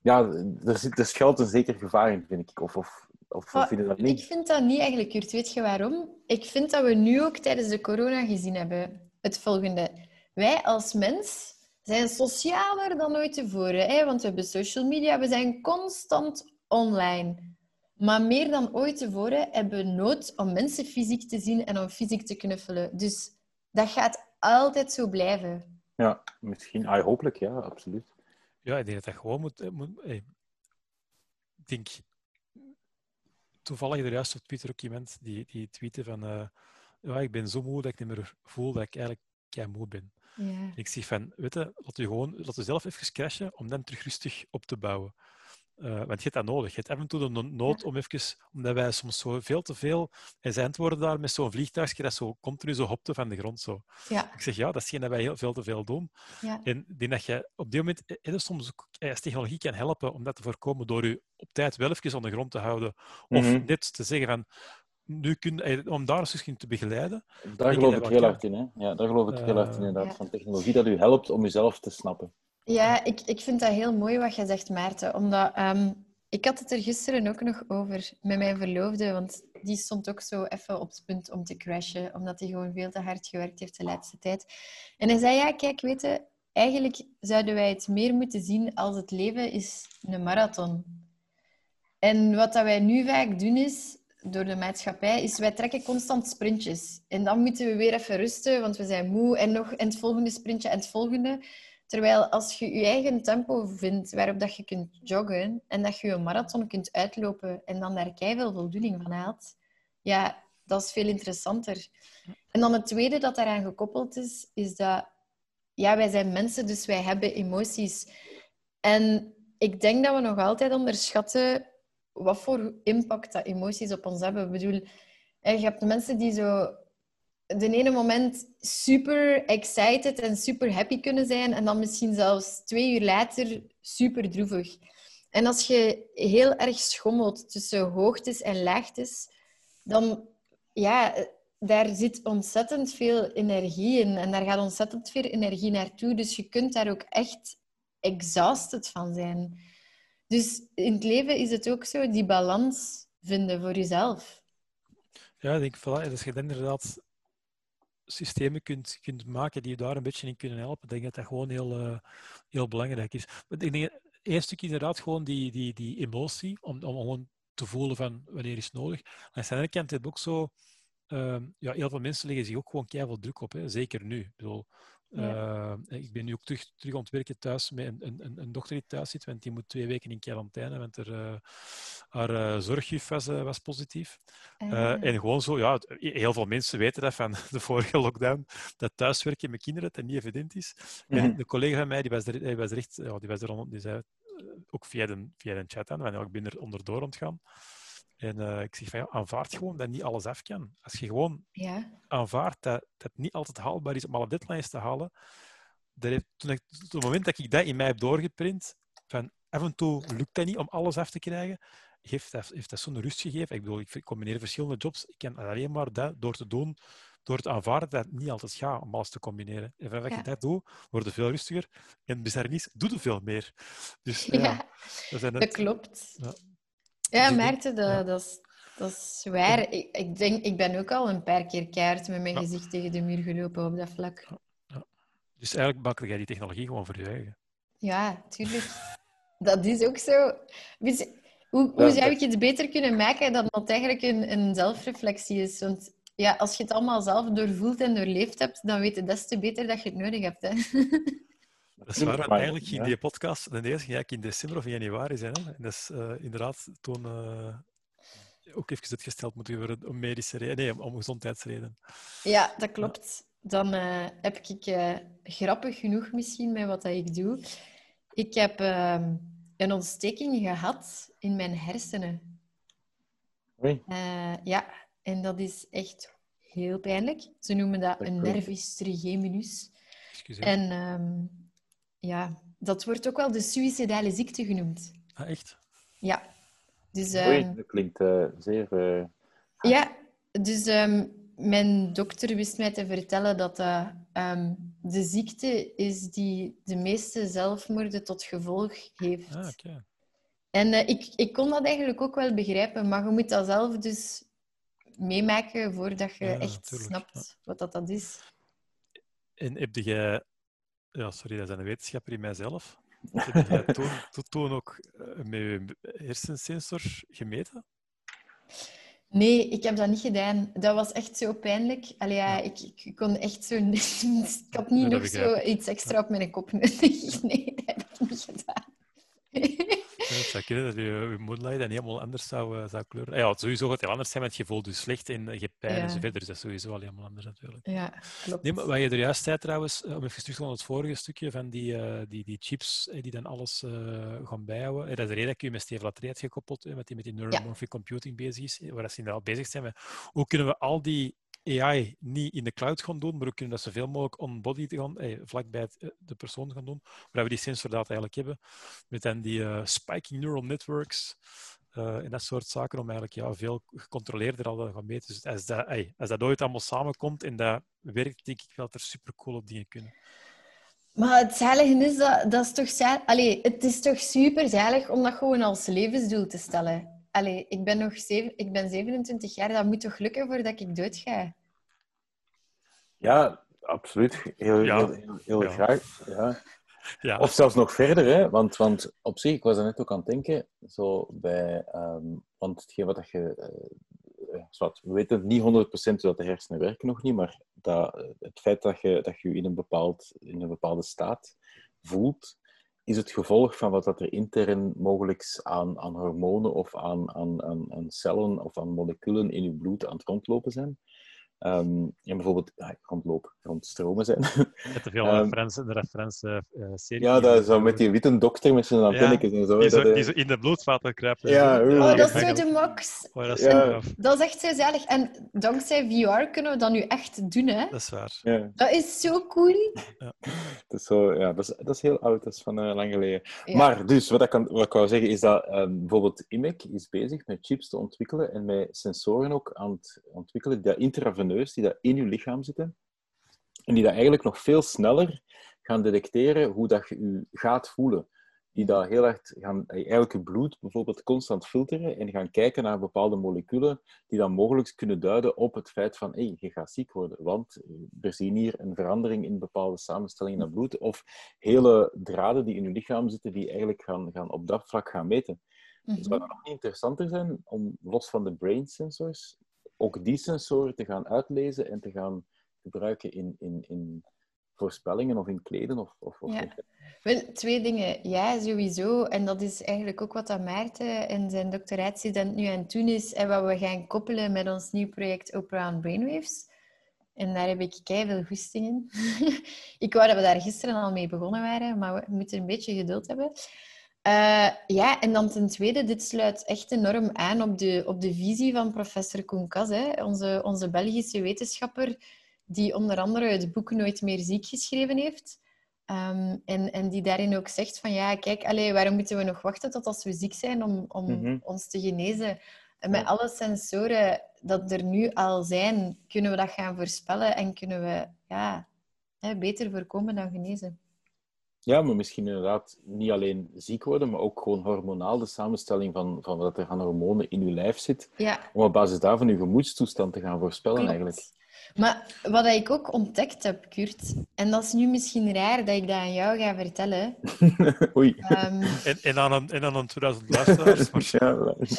ja er, zit, er schuilt een zeker gevaar in, vind ik. Of, of, of vind je dat niet? Ik vind dat niet eigenlijk, Kurt. Weet je waarom? Ik vind dat we nu ook tijdens de corona gezien hebben het volgende. Wij als mens zijn socialer dan ooit tevoren. Hè? Want we hebben social media, we zijn constant online. Maar meer dan ooit tevoren hebben we nood om mensen fysiek te zien en om fysiek te knuffelen. Dus dat gaat altijd zo blijven. Ja, misschien. Ah, hopelijk, ja, absoluut. Ja, ik denk dat dat gewoon moet... Eh, moet hey. Ik denk... Toevallig er juist op Twitter ook iemand die, die tweette van... Uh, ja, ik ben zo moe dat ik niet meer voel dat ik eigenlijk kei moe ben. Ja. Ik zeg van, weet je, laat je gewoon, laat je zelf even crashen om dan terug rustig op te bouwen. Uh, want je hebt dat nodig. Je hebt af en toe de nood om even, omdat wij soms zo veel te veel zijn worden daar met zo'n vliegtuigje dat zo continu zo hopte van de grond. Zo. Ja. Ik zeg ja, dat is geen dat wij heel veel te veel doen. Ja. En ik denk dat je op dit moment er soms ook eh, als technologie kan helpen om dat te voorkomen door je op tijd wel even aan de grond te houden. Of mm net te zeggen van nu kun, eh, om daar eens te begeleiden. Daar geloof ik heel hard in. Hè? Ja, daar geloof ik heel hard in, inderdaad. Van technologie dat u helpt om jezelf te snappen. Ja, ik, ik vind dat heel mooi wat je zegt, Maarten. Omdat ehm, ik had het er gisteren ook nog over met mijn verloofde. Want die stond ook zo even op het punt om te crashen. Omdat hij gewoon veel te hard gewerkt heeft de laatste tijd. En hij zei, ja, kijk, weet je, eigenlijk zouden wij het meer moeten zien als het leven is een marathon. En wat dat wij nu vaak doen is, door de maatschappij, is wij trekken constant sprintjes. En dan moeten we weer even rusten, want we zijn moe. En nog en het volgende sprintje en het volgende. Terwijl als je je eigen tempo vindt waarop dat je kunt joggen en dat je een marathon kunt uitlopen en dan daar veel voldoening van haalt, ja, dat is veel interessanter. En dan het tweede dat daaraan gekoppeld is, is dat ja, wij zijn mensen, dus wij hebben emoties. En ik denk dat we nog altijd onderschatten wat voor impact dat emoties op ons hebben. Ik bedoel, je hebt mensen die zo de ene moment super excited en super happy kunnen zijn en dan misschien zelfs twee uur later super droevig. En als je heel erg schommelt tussen hoogtes en laagtes, dan ja, daar zit ontzettend veel energie in en daar gaat ontzettend veel energie naartoe. Dus je kunt daar ook echt exhausted van zijn. Dus in het leven is het ook zo, die balans vinden voor jezelf. Ja, ik denk voilà, dat je inderdaad systemen kunt, kunt maken die je daar een beetje in kunnen helpen. Ik denk dat dat gewoon heel, uh, heel belangrijk is. Maar ik denk, stukje inderdaad gewoon die, die, die emotie, om, om gewoon te voelen van wanneer is nodig. Aan de andere kant heb ook zo... Uh, ja, heel veel mensen leggen zich ook gewoon keihard druk op, hè. zeker nu. Ik bedoel, ja. Uh, ik ben nu ook terug, terug ontwerken thuis met een, een, een, dochter die thuis zit, want die moet twee weken in quarantaine, want er, uh, haar uh, zorggif was, was positief. Ah. en gewoon zo, ja, heel veel mensen weten dat van de vorige lockdown, dat thuiswerken met kinderen dat niet evident is. Mm -hmm. En de collega van mij, die was er, die was er echt, ja, die was er, die zei ook via de, via de chat aan, want ik ben er onderdoor ontgaan. En uh, ik zeg van ja, aanvaard gewoon dat niet alles af kan. Als je gewoon ja. aanvaardt dat het niet altijd haalbaar is om alle deadlines te halen. Dat heeft, toen ik, op het moment dat ik dat in mij heb doorgeprint, van af en toe lukt dat niet om alles af te krijgen, heeft dat, heeft dat zo'n rust gegeven. Ik bedoel, ik combineer verschillende jobs. Ik kan alleen maar dat door te doen door te aanvaarden dat het niet altijd gaat om alles te combineren. En vanaf Ja. je dat doet, word je veel rustiger. En bizarre doe je veel meer. Dus Ja, ja, dat dat klopt. Ja. Ja, Maarten, dat, ja. dat, is, dat is waar. Ik, ik, denk, ik ben ook al een paar keer keihard met mijn Ja. gezicht tegen de muur gelopen op dat vlak. Dus eigenlijk makkelijk jij die technologie gewoon voor je eigen. Ja, tuurlijk. Dat is ook zo. Dus, hoe hoe zou ik het beter kunnen maken dan dat eigenlijk een, een zelfreflectie is? Want ja, als je het allemaal zelf doorvoeld en doorleefd hebt, dan weet je des te beter dat je het nodig hebt. Hè? Dat is waar, want eigenlijk ging ja. die podcast, de eerste ging in december of in januari zijn. Hè? En dat is eh, inderdaad toen eh, ook even uitgesteld moeten worden om medische reden, nee, om, om gezondheidsreden. Ja, dat klopt. Dan eh, heb ik eh, grappig genoeg misschien met wat dat ik doe. Ik heb ehm, een ontsteking gehad in mijn hersenen. Oei. Eh, ja, en dat is echt heel pijnlijk. Ze noemen dat een nervus trigeminus. Excuseer. En ehm, ja, dat wordt ook wel de suïcidale ziekte genoemd. Ah, echt? Ja. Dus, Oei, ehm, dat klinkt eh, zeer... eh, Ja, dus ehm, mijn dokter wist mij te vertellen dat dat ehm, de ziekte is die de meeste zelfmoorden tot gevolg heeft. Ah, oké. En eh, ik, ik kon dat eigenlijk ook wel begrijpen, maar je moet dat zelf dus meemaken voordat je Ja, echt tuurlijk, snapt wat dat, dat is. En heb jij... Ja, sorry, dat is een wetenschapper in mijzelf. Heb jij toen, toen- ook eh, met je hersensensor gemeten? Nee, ik heb dat niet gedaan. Dat was echt zo pijnlijk. Allee, ja, Ja. ik, ik kon echt zo... ik had niet Nee, nog zo iets extra op mijn kop nodig. Nee, dat heb ik niet gedaan. Ja, het zou kunnen dat je, je moonlight dan helemaal anders zou, eh, zou kleuren. Ah Ja, sowieso gaat het heel anders zijn, want je voelt je slecht en je hebt pijn Ja. en zo verder. Dus dat is sowieso al helemaal anders natuurlijk. Ja, klopt. Nee, maar wat je er juist zei trouwens, eh, om even terug te gaan het vorige stukje van die, eh, die, die chips eh, die dan alles eh, gaan bijhouden. Eh, Dat is de reden dat ik u met Steve Latree had gekoppeld, eh, met die met die neuromorphic computing bezig is, eh, waar ze inderdaad bezig zijn met hoe kunnen we al die AI niet in de cloud gaan doen, maar hoe kunnen we dat zoveel mogelijk on-body gaan, eh, vlakbij eh, de persoon gaan doen, waar we die sensordata eigenlijk hebben, met dan die eh, spiking neural networks eh, en dat soort zaken, om eigenlijk ja, veel gecontroleerder al te gaan meten. Dus als dat, als dat ooit allemaal samenkomt en dat werkt, denk ik wel dat er supercoole dingen kunnen. Maar het zalige is dat, dat is toch. Allee, het is toch super zalig om dat gewoon als levensdoel te stellen. Allee, ik ben nog zeven, ik ben 27 jaar, dat moet toch lukken voordat ik doodga? Ja, absoluut. Heel, Ja. heel, heel, heel Ja. graag. Ja. Ja, Of zelfs nog verder, hè? Want, want op zich, ik was er net ook aan het denken, zo bij, ehm, want hetgeen wat dat je, zwart, we weten niet 100% hoe dat de hersenen werken nog niet, maar dat, eh, het feit dat je dat je, je in, een bepaald, in een bepaalde staat voelt, is het gevolg van wat dat er intern mogelijk aan, aan hormonen of aan, aan, aan, aan cellen of aan moleculen in je bloed aan het rondlopen zijn. Ehm, en bijvoorbeeld ja, rondlopen, rondstromen zijn. met te veel ehm, referentie, de referentie eh, serie. Ja, dat zo met die witte dokter met zijn antennetjes en zo. Die zo, dat, eh, die zo in de bloedvaten kruipen. en Ja. Oh, dat is zo de max. Oh, dat is Ja. Dat is echt zo zalig. En dankzij VR kunnen we dat nu echt doen, hè? Dat is waar. ja, Dat is zo cool. dat is, zo, ja dat, is, dat is heel oud, dat is van eh, lang geleden. Ja. Maar dus, wat ik, kan, wat ik wou zeggen is dat ehm, bijvoorbeeld IMEC is bezig met chips te ontwikkelen en met sensoren ook aan het ontwikkelen, die dat die dat in je lichaam zitten. En die dat eigenlijk nog veel sneller gaan detecteren hoe dat je je gaat voelen. Die dat heel erg gaan, eh, eigenlijk je bloed bijvoorbeeld constant filteren en gaan kijken naar bepaalde moleculen die dan mogelijk kunnen duiden op het feit van hey, je gaat ziek worden, want eh, we zien hier een verandering in bepaalde samenstellingen in het bloed of hele draden die in je lichaam zitten die eigenlijk gaan, gaan op dat vlak gaan meten. Zou het nog interessanter zijn om los van de brain sensors ook die sensoren te gaan uitlezen en te gaan gebruiken in, in, in voorspellingen of in kleden? Of, of, of Ja. Wel, twee dingen. Ja, sowieso. En dat is eigenlijk ook wat dat Maarten en zijn doctoraatstudent nu aan het doen is. En wat we gaan koppelen met ons nieuw project Opera on Brainwaves. En daar heb ik veel goesting in. ik wou dat we daar gisteren al mee begonnen waren, maar we moeten een beetje geduld hebben. Eh, ja, en dan ten tweede, dit sluit echt enorm aan op de, op de visie van professor Koenkas, hè, onze, onze Belgische wetenschapper, die onder andere het boek Nooit meer ziek geschreven heeft. Ehm, en, en die daarin ook zegt van ja, kijk, allee, waarom moeten we nog wachten tot als we ziek zijn om, om Mhm. ons te genezen? En met alle sensoren dat er nu al zijn, kunnen we dat gaan voorspellen en kunnen we ja, hè, beter voorkomen dan genezen. Ja, maar misschien inderdaad niet alleen ziek worden, maar ook gewoon hormonaal de samenstelling van, van wat er aan hormonen in je lijf zit. Ja, Om op basis daarvan je gemoedstoestand te gaan voorspellen klopt. eigenlijk. Maar wat ik ook ontdekt heb, Kurt, en dat is nu misschien raar dat ik dat aan jou ga vertellen. Oei. ehm, En, en, aan een, en aan een 2000 luisteraars.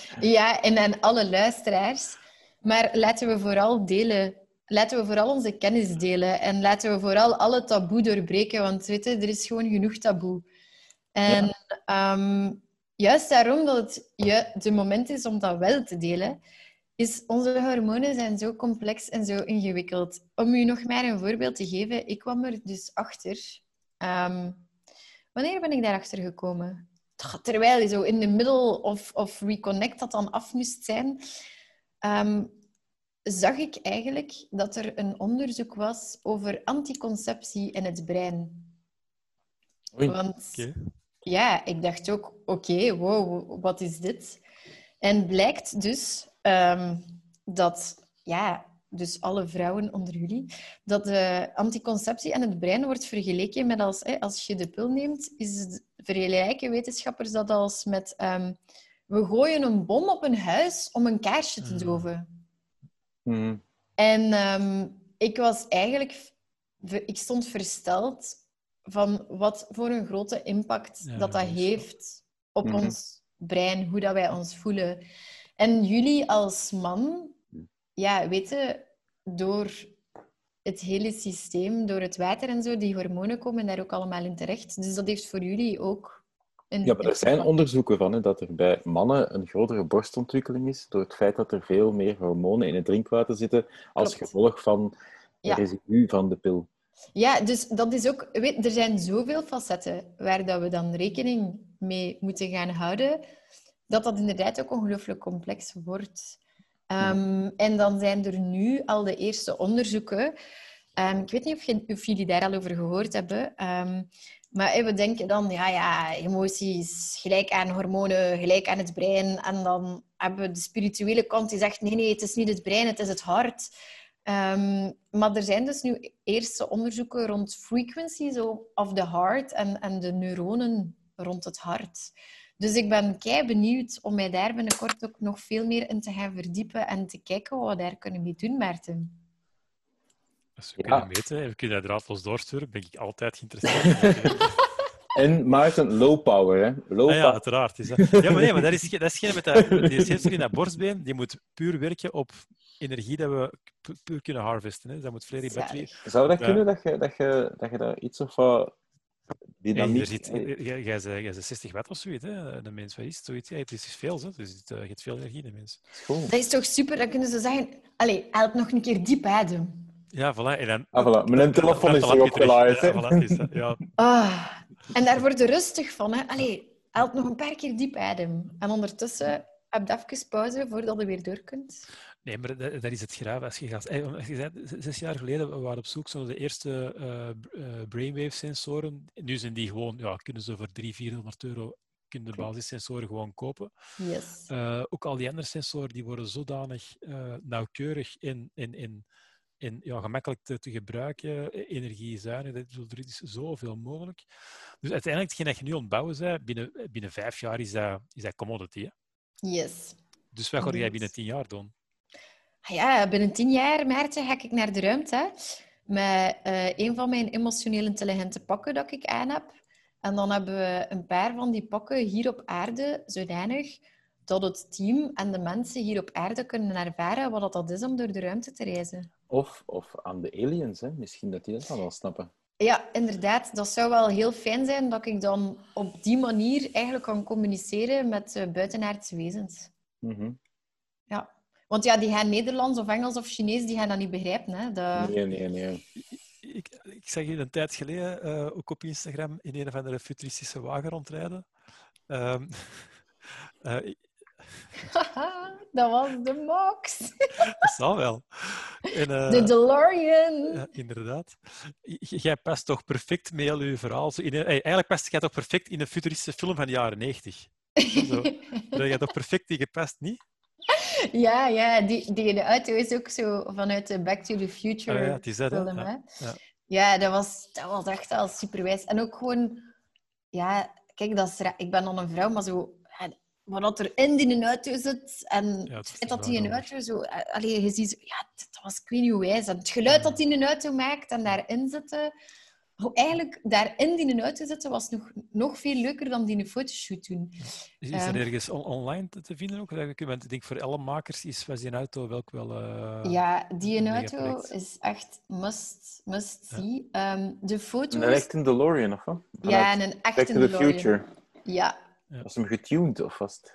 Ja, en aan alle luisteraars. Maar laten we vooral delen. Laten we vooral onze kennis delen. En laten we vooral alle taboe doorbreken. Want weet er is gewoon genoeg taboe. En ehm, juist daarom dat het je de moment is om dat wel te delen, is onze hormonen zijn zo complex en zo ingewikkeld. Om u nog maar een voorbeeld te geven, ik kwam er dus achter. ehm, wanneer ben ik daarachter gekomen? Terwijl zo in de middle of, of reconnect dat dan af moest zijn, ehm, zag ik eigenlijk dat er een onderzoek was over anticonceptie in het brein. Oei. Want ja, ik dacht ook, oké, wow, wat is dit? En blijkt dus ehm, dat, ja, dus alle vrouwen onder jullie, dat de anticonceptie en het brein wordt vergeleken met als, hè, als je de pil neemt, is het, vergelijken wetenschappers dat als met, ehm, we gooien een bom op een huis om een kaarsje te Mm. doven. Mhm. En ehm, ik was eigenlijk... Ik stond versteld van wat voor een grote impact Ja, dat dat heeft op Mhm. ons brein, hoe dat wij ons voelen. En jullie als man, ja, weten, door het hele systeem, door het water en zo, die hormonen komen daar ook allemaal in terecht. Dus dat heeft voor jullie ook Ja, maar er zijn onderzoeken van hè, dat er bij mannen een grotere borstontwikkeling is door het feit dat er veel meer hormonen in het drinkwater zitten als Klopt. gevolg van het Ja. residu van de pil. Ja, dus dat is ook... Weet, er zijn zoveel facetten waar dat we dan rekening mee moeten gaan houden, dat dat inderdaad ook ongelooflijk complex wordt. Ehm, En dan zijn er nu al de eerste onderzoeken. Ehm, ik weet niet of, jullie daar al over gehoord hebben. ehm, maar we denken dan, ja, ja, emoties, gelijk aan hormonen, gelijk aan het brein. En dan hebben we de spirituele kant die zegt, nee, nee, het is niet het brein, het is het hart. Ehm, maar er zijn dus nu eerste onderzoeken rond frequency zo, of the heart en, en de neuronen rond het hart. Dus ik ben kei benieuwd om mij daar binnenkort ook nog veel meer in te gaan verdiepen en te kijken wat we daar kunnen mee doen, Maarten. Als we Ja. kunnen meten en we kunnen dat draadloos doorsturen, ben ik altijd geïnteresseerd. En Maarten, low power, hè? Low Ah ja, power. uiteraard. Is dat. Ja, maar nee, maar dat is, dat is geen met dat, die in dat borstbeen, die moet puur werken op energie dat we pu- puur kunnen harvesten. Hè. Dus dat moet Fairy Battery... Zou dat Ja. kunnen, dat je, dat, je, dat je daar iets of wat Hey, dynamiek... zit, jij, jij, zei- jij zei 60 watt of zoiets, hè? de mens. Wat is het? Zoiets? Ja, het is veel, hè? dus het, eh, je hebt veel energie, de mens. Dat is toch super? Dan kunnen ze zeggen, allee, haal nog een keer diep adem. Ja, voilà. En dan, Ah, voilà. Mijn telefoon is Dan terug. opgeladen. Ja, voilà, het is dat. ja, Ah, en daar word je rustig van. Hè? Allee, haal nog een paar keer diep adem. En ondertussen heb je even pauze voordat je weer door kunt. Nee, maar dat, dat is het graaf. Als je gaat, eh, als je zei, z- zes jaar geleden we waren op zoek naar de eerste eh, eh, brainwave-sensoren. Nu zijn die gewoon, ja, kunnen ze voor 300, 400 euro kunnen de basissensoren gewoon kopen. Yes. Eh, ook al die andere sensoren die worden zodanig eh, nauwkeurig in, in, in, in ja, gemakkelijk te, te gebruiken, eh, energiezuinig, dat er is zoveel mogelijk. Dus uiteindelijk, hetgeen dat je nu ontbouwen bent, binnen, binnen vijf jaar is dat, is dat commodity. Hè? Yes. Dus wat ga jij binnen tien jaar doen? Ah Ja, binnen tien jaar, Maarten, ga ik naar de ruimte met eh, een van mijn emotioneel intelligente pakken dat ik aan heb. En dan hebben we een paar van die pakken hier op aarde, zodanig dat het team en de mensen hier op aarde kunnen ervaren wat dat is om door de ruimte te reizen. Of, of aan de aliens, hè? misschien dat die dat dan wel snappen. Ja, inderdaad. Dat zou wel heel fijn zijn dat ik dan op die manier eigenlijk kan communiceren met uh, buitenaardse wezens. Mhm. Ja. Want ja, die gaan Nederlands of Engels of Chinees, die gaan dat niet begrijpen. Hè? Dat... Nee, nee, nee. Ik, ik zag je een tijd geleden uh, ook op Instagram in een of andere futuristische wagen rondrijden. Um, uh, dat was de Max. dat zal wel. En, uh, de DeLorean. Ja, inderdaad. Jij past toch perfect mee al je verhaal. Zo in eigenlijk past jij toch perfect in een futuristische film van de jaren 90. Zo. Jij toch perfect in gepast, niet? Ja, ja die, die auto is ook zo vanuit de Back to the Future Ah ja, film. Ja, hè. ja. Ja, dat was, dat was echt al superwijs. En ook gewoon, ja, kijk, dat is ik ben dan een vrouw, maar zo, wat er in die auto zit en Ja, het feit dat die een auto zo, eh, allee, je ziet zo, ja, dat was ik weet niet hoe wijs. En het geluid dat die in een auto maakt en daarin zitten, hoe eigenlijk daarin die een auto zitten was nog, nog veel leuker dan die een fotoshoot doen. Is, is er Ehm. ergens on- online te, vinden ook? Want ik denk voor alle makers is was die auto wel ook wel... eh, Ja, die een auto is echt must, must Ja. see. Ehm, de foto's... Een echte DeLorean, of wat? ja, en een Back echte to the DeLorean. Future. Ja. Was hem getuned, of was het?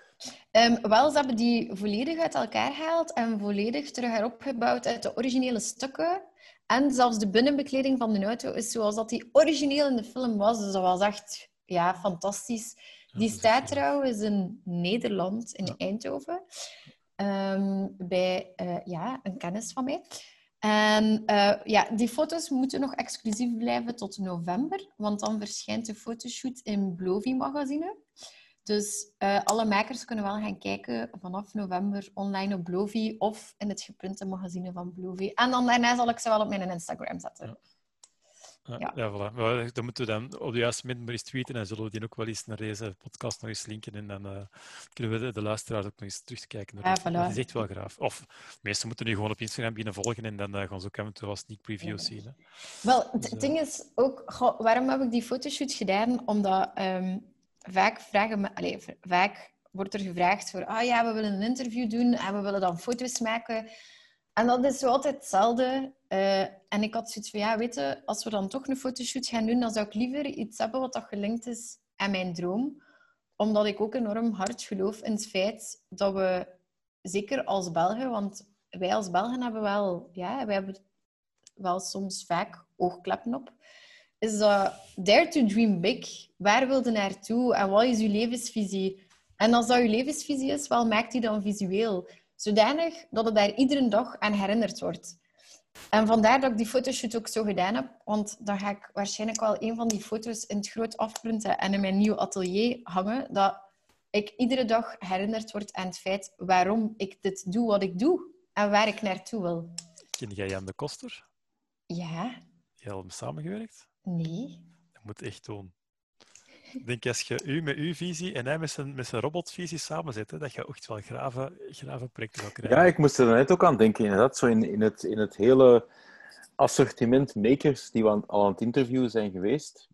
Ehm, wel, ze hebben die volledig uit elkaar gehaald en volledig terug heropgebouwd uit de originele stukken. En zelfs de binnenbekleding van de auto is zoals dat die origineel in de film was. Dus dat was echt ja, fantastisch. Die staat trouwens in Nederland, in Ja. Eindhoven, ehm, bij eh, ja, een kennis van mij. En eh, ja, die foto's moeten nog exclusief blijven tot november, want dan verschijnt de fotoshoot in Blovi magazine. Dus eh, alle makers kunnen wel gaan kijken vanaf november online op Blovi of in het geprinte magazine van Blovi. En dan daarna zal ik ze wel op mijn Instagram zetten. Ja. Ja, Ja. ja. voilà. Maar dan moeten we dan op de juiste moment maar eens tweeten en zullen we die ook wel eens naar deze podcast nog eens linken en dan eh, kunnen we de, de luisteraars ook nog eens terugkijken. naar Ja, voilà. Dat is echt wel graaf. Of de meesten moeten nu gewoon op Instagram beginnen volgen en dan eh, gaan ze ook af en toe wel sneak previews zien. Hè. Wel, het Dus, ding is ook, goh, waarom heb ik die fotoshoot gedaan? Omdat ehm, vaak, vragen vaak wordt er gevraagd voor, ah ja, we willen een interview doen en we willen dan foto's maken. En dat is zo altijd hetzelfde. Eh, en ik had zoiets van, ja, weet als we dan toch een fotoshoot gaan doen, dan zou ik liever iets hebben wat dat gelinkt is aan mijn droom. Omdat ik ook enorm hard geloof in het feit dat we, zeker als Belgen, want wij als Belgen hebben wel, ja, wij hebben wel soms vaak oogkleppen op, is dat dare to dream big. Waar wil je naartoe en wat is je levensvisie? En als dat je levensvisie is, wel maakt die dan visueel. Zodanig dat het daar iedere dag aan herinnerd wordt. En vandaar dat ik die fotoshoot ook zo gedaan heb. Want dan ga ik waarschijnlijk wel een van die foto's in het groot afprinten en in mijn nieuw atelier hangen. Dat ik iedere dag herinnerd word aan het feit waarom ik dit doe wat ik doe. En waar ik naartoe wil. Ken jij Jan de Koster? Ja, Je al samengewerkt? Nee. Dat moet echt doen. Ik denk als je u met uw visie en hij met zijn, met zijn robotvisie samenzet, hè, dat je echt wel grave, grave projecten gaat krijgen. Ja, ik moest er net ook aan denken, inderdaad. Zo in, in, het, in het hele assortiment makers die we aan- al aan het interviewen zijn geweest,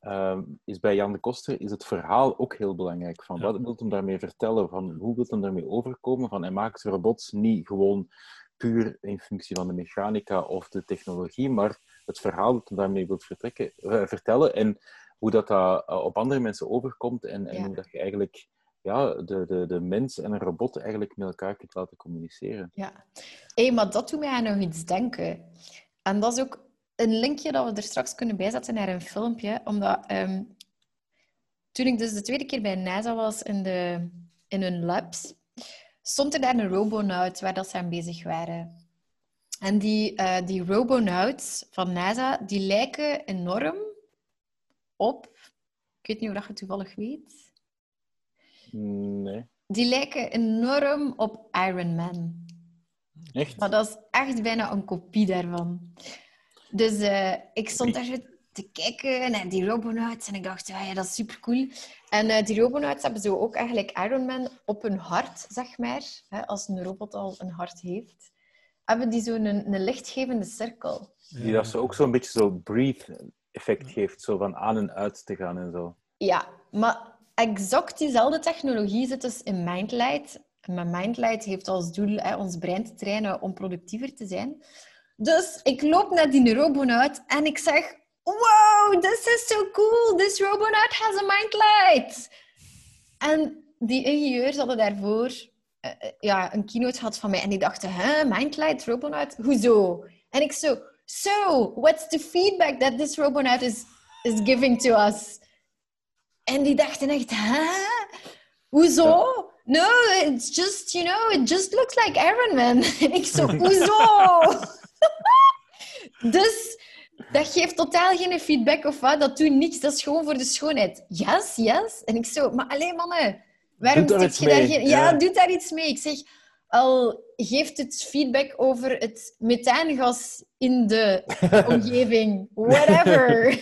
ehm, is bij Jan de Koster is het verhaal ook heel belangrijk. Van Ja. wat wil hem daarmee vertellen? Van hoe wil hem daarmee overkomen? Van hij maakt robots niet gewoon puur in functie van de mechanica of de technologie, maar het verhaal dat hij daarmee wil vertrekken, eh, vertellen en hoe dat, dat eh, op andere mensen overkomt en, en Ja. hoe dat je eigenlijk ja, de, de, de mens en een robot eigenlijk met elkaar kunt laten communiceren. Ja. Hé, maar dat doet mij aan nog iets denken. En dat is ook een linkje dat we er straks kunnen bijzetten naar een filmpje. Omdat ehm, toen ik dus de tweede keer bij NASA was in, de, in hun labs, stond er daar een robonaut waar dat ze aan bezig waren. En die, eh, die robonauts van NASA, die lijken enorm op... Ik weet niet of dat je toevallig weet. Nee. Die lijken enorm op Iron Man. Echt? Maar dat is echt bijna een kopie daarvan. Dus eh, ik stond daar te kijken naar die robonauts en ik dacht, ja, ja dat is super cool. En eh, die robonauts hebben zo ook eigenlijk Iron Man op hun hart, zeg maar. Hè, als een robot al een hart heeft, hebben die zo'n een, een lichtgevende cirkel. Die dat ze ook zo'n beetje zo breathe-effect geeft, zo van aan en uit te gaan en zo. Ja, maar exact diezelfde technologie zit dus in Mindlight. Met Mindlight heeft als doel hè, ons brein te trainen om productiever te zijn. Dus ik loop naar die robonaut en ik zeg... Wow, this is so cool. This robonaut has a Mindlight. En die ingenieurs hadden daarvoor eh, eh, ja, een keynote gehad van mij. En die dachten, hè, Mindlight, robonaut? Hoezo? En ik zo... So, what's the feedback that this robonaut is, is giving to us? En die dachten echt, hè? Hoezo? No, it's just, you know, it just looks like Iron Man. En ik zo, hoezo? dus dat geeft totaal geen feedback of wat. Dat doet niks. Dat is gewoon voor de schoonheid. Yes, yes. En ik zo, maar alleen mannen, waarom Doe daar zit je daar geen... Ja, Ja. doe daar iets mee. Ik zeg, al geeft het feedback over het methaangas in de omgeving. Whatever.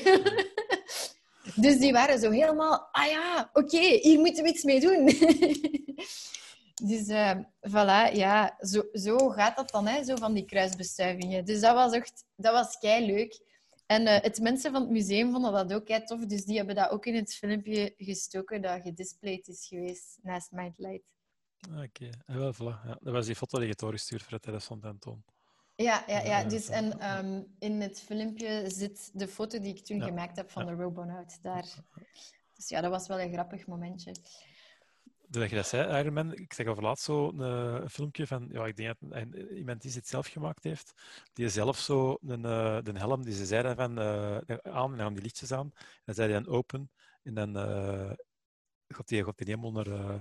dus die waren zo helemaal, ah ja, oké, hier moeten we iets mee doen. dus uh, voilà, ja, zo, zo gaat dat dan, hè, zo van die kruisbestuivingen. Dus dat was echt, dat was kei leuk. En uh, het mensen van het museum vonden dat ook kei tof, dus die hebben dat ook in het filmpje gestoken dat gedisplayed is geweest naast Mindlight. Oké, okay. ja, voilà. ja, dat was die foto die je doorgestuurd voor het tijdens van Anton. Ja, ja, ja. Dus, en um, in het filmpje zit de foto die ik toen ja. gemaakt heb van ja. de Robonaut daar. Dus ja, dat was wel een grappig momentje. Dat je dat zei, Ironman, ik zeg over laatst zo een, een, filmpje van, ja, ik denk dat een, iemand die het zelf gemaakt heeft, die zelf zo een, uh, de helm, die ze zeiden van, uh, aan, en dan die lichtjes aan, en dan zei hij dan open, en dan uh, gaat hij helemaal naar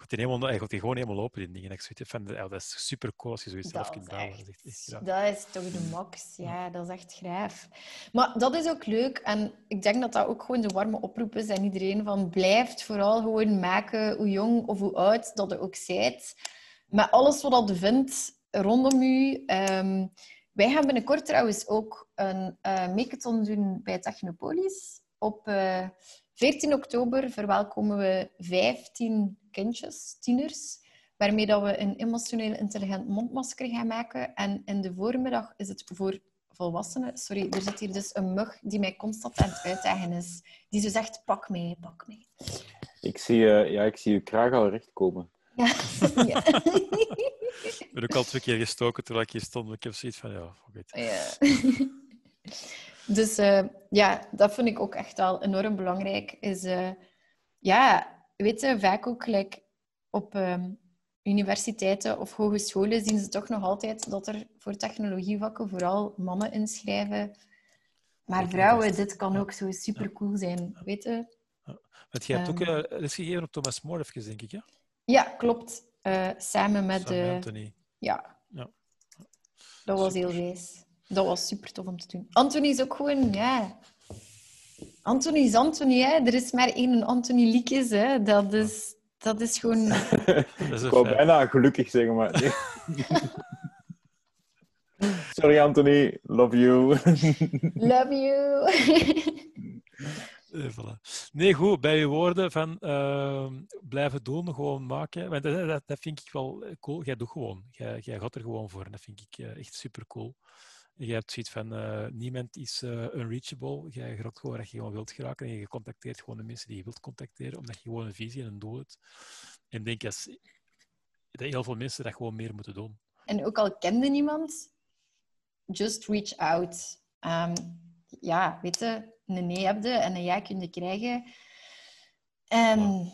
gaat hij, helemaal, hij gaat hij gewoon helemaal open in dingen. Ik zoiets van, ja, dat is super cool als je zoiets zelf kunt bouwen. Dat is, echt, dat is toch de max. Ja, dat is echt graaf. Maar dat is ook leuk. En ik denk dat dat ook gewoon de warme oproep is aan iedereen. Van blijft vooral gewoon maken, hoe jong of hoe oud dat je ook zijt. Met alles wat je vindt rondom u. Um, wij gaan binnenkort trouwens ook een uh, doen bij Technopolis. Op uh, 14 oktober verwelkomen we 15 kindjes, tieners, waarmee dat we een emotioneel intelligent mondmasker gaan maken. En in de voormiddag is het voor volwassenen. Sorry, er zit hier dus een mug die mij constant aan het uitdagen is. Die zo zegt, pak mij, pak mij. Ik zie, uh, ja, ik zie je kraag al recht komen. Ja. ja. ik ben ook al twee keer gestoken terwijl ik hier stond. Ik heb zoiets van, ja, fuck Ja. Dus uh, ja, dat vind ik ook echt wel enorm belangrijk. Is, uh, ja, weet je, vaak ook gelijk op um, universiteiten of hogescholen zien ze toch nog altijd dat er voor technologievakken vooral mannen inschrijven. Maar vrouwen, dit kan ook zo super cool zijn, weet je. Want jij hebt ook uh, lesgegeven op Thomas More, even, denk ik, ja? Ja, klopt. samen met... Samen Anthony. Ja. ja. Dat was heel wijs. Dat was super tof om te doen. Anthony is ook gewoon, ja. Anthony is Anthony, hè. Er is maar één Anthony Liekes, hè. Dat is, dat is gewoon. Dat is ik wou bijna gelukkig zeggen, maar. Sorry, Anthony. Love you. Love you. Voilà. Nee, goed, bij je woorden van uh, blijven doen, gewoon maken. Want dat, dat, dat, vind ik wel cool. Jij doet gewoon. Jij, jij gaat er gewoon voor. Dat vind ik uh, echt super cool. Je hebt zoiets van, uh, niemand is uh, unreachable. Je raakt gewoon dat je gewoon wilt geraken en je contacteert gewoon de mensen die je wilt contacteren, omdat je gewoon een visie en een doel hebt. En ik denk dat, dat heel veel mensen dat gewoon meer moeten doen. En ook al kende niemand, just reach out. Um, ja, weet je, een nee heb je en een ja kun je krijgen. En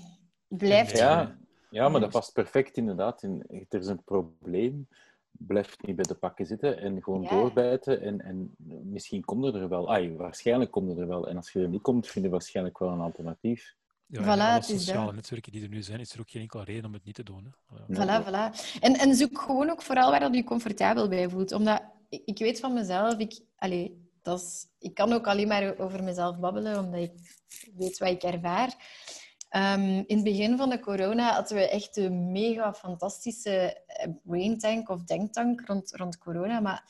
blijf... Ja, ja, maar dat past perfect inderdaad. In, er is een probleem blijf niet bij de pakken zitten en gewoon ja. doorbijten. En, en misschien komt er, er wel. Ai, waarschijnlijk komt er, er wel. En als je er niet komt, vind je waarschijnlijk wel een alternatief. Ja, voilà, alle sociale netwerken die er nu zijn, is er ook geen enkele reden om het niet te doen. Hè. Voilà, voilà. En, en zoek gewoon ook vooral waar je je comfortabel bij voelt. Omdat ik, ik weet van mezelf, ik, allez, dat is, ik kan ook alleen maar over mezelf babbelen, omdat ik weet wat ik ervaar. Um, in het begin van de corona hadden we echt een mega fantastische eh, braintank of denktank rond, rond corona. Maar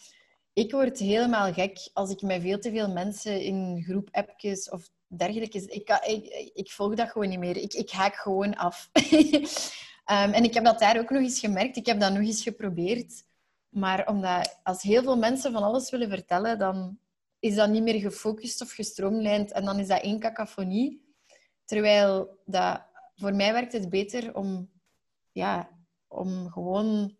ik word helemaal gek als ik met veel te veel mensen in groep appjes of dergelijke... Ik, ik, ik volg dat gewoon niet meer. Ik, ik haak gewoon af. um, en ik heb dat daar ook nog eens gemerkt. Ik heb dat nog eens geprobeerd. Maar omdat als heel veel mensen van alles willen vertellen, dan is dat niet meer gefocust of gestroomlijnd. En dan is dat één cacophonie. Terwijl dat, voor mij werkt het beter om, ja, om gewoon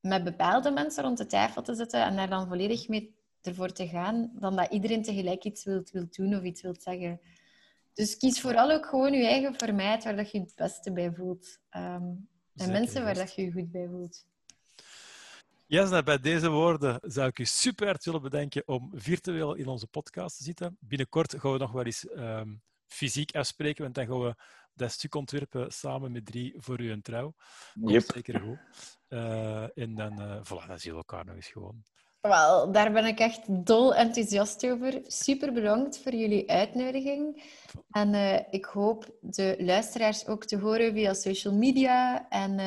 met bepaalde mensen rond de tafel te zitten en daar dan volledig mee ervoor te gaan, dan dat iedereen tegelijk iets wil, wil doen of iets wil zeggen. Dus kies vooral ook gewoon je eigen formaat waar dat je het beste bij voelt. Um, en mensen waar dat je je goed bij voelt. Jasna, bij deze woorden zou ik u super hard willen bedenken om virtueel in onze podcast te zitten. Binnenkort gaan we nog wel eens um, fysiek afspreken, want dan gaan we dat stuk ontwerpen samen met drie voor u een trouw. Yep. Zeker goed. Uh, en dan, uh, voilà, dan zien we elkaar nog eens gewoon. Wel, daar ben ik echt dol enthousiast over. Super bedankt voor jullie uitnodiging. En uh, ik hoop de luisteraars ook te horen via social media. En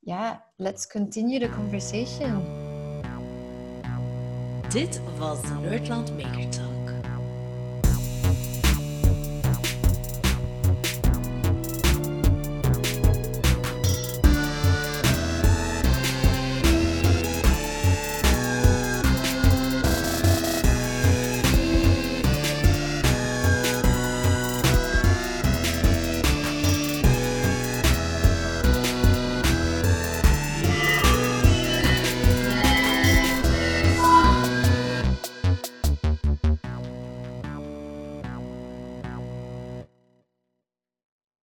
ja, let's continue the conversation. Dit was de Nerdland Maker Talk.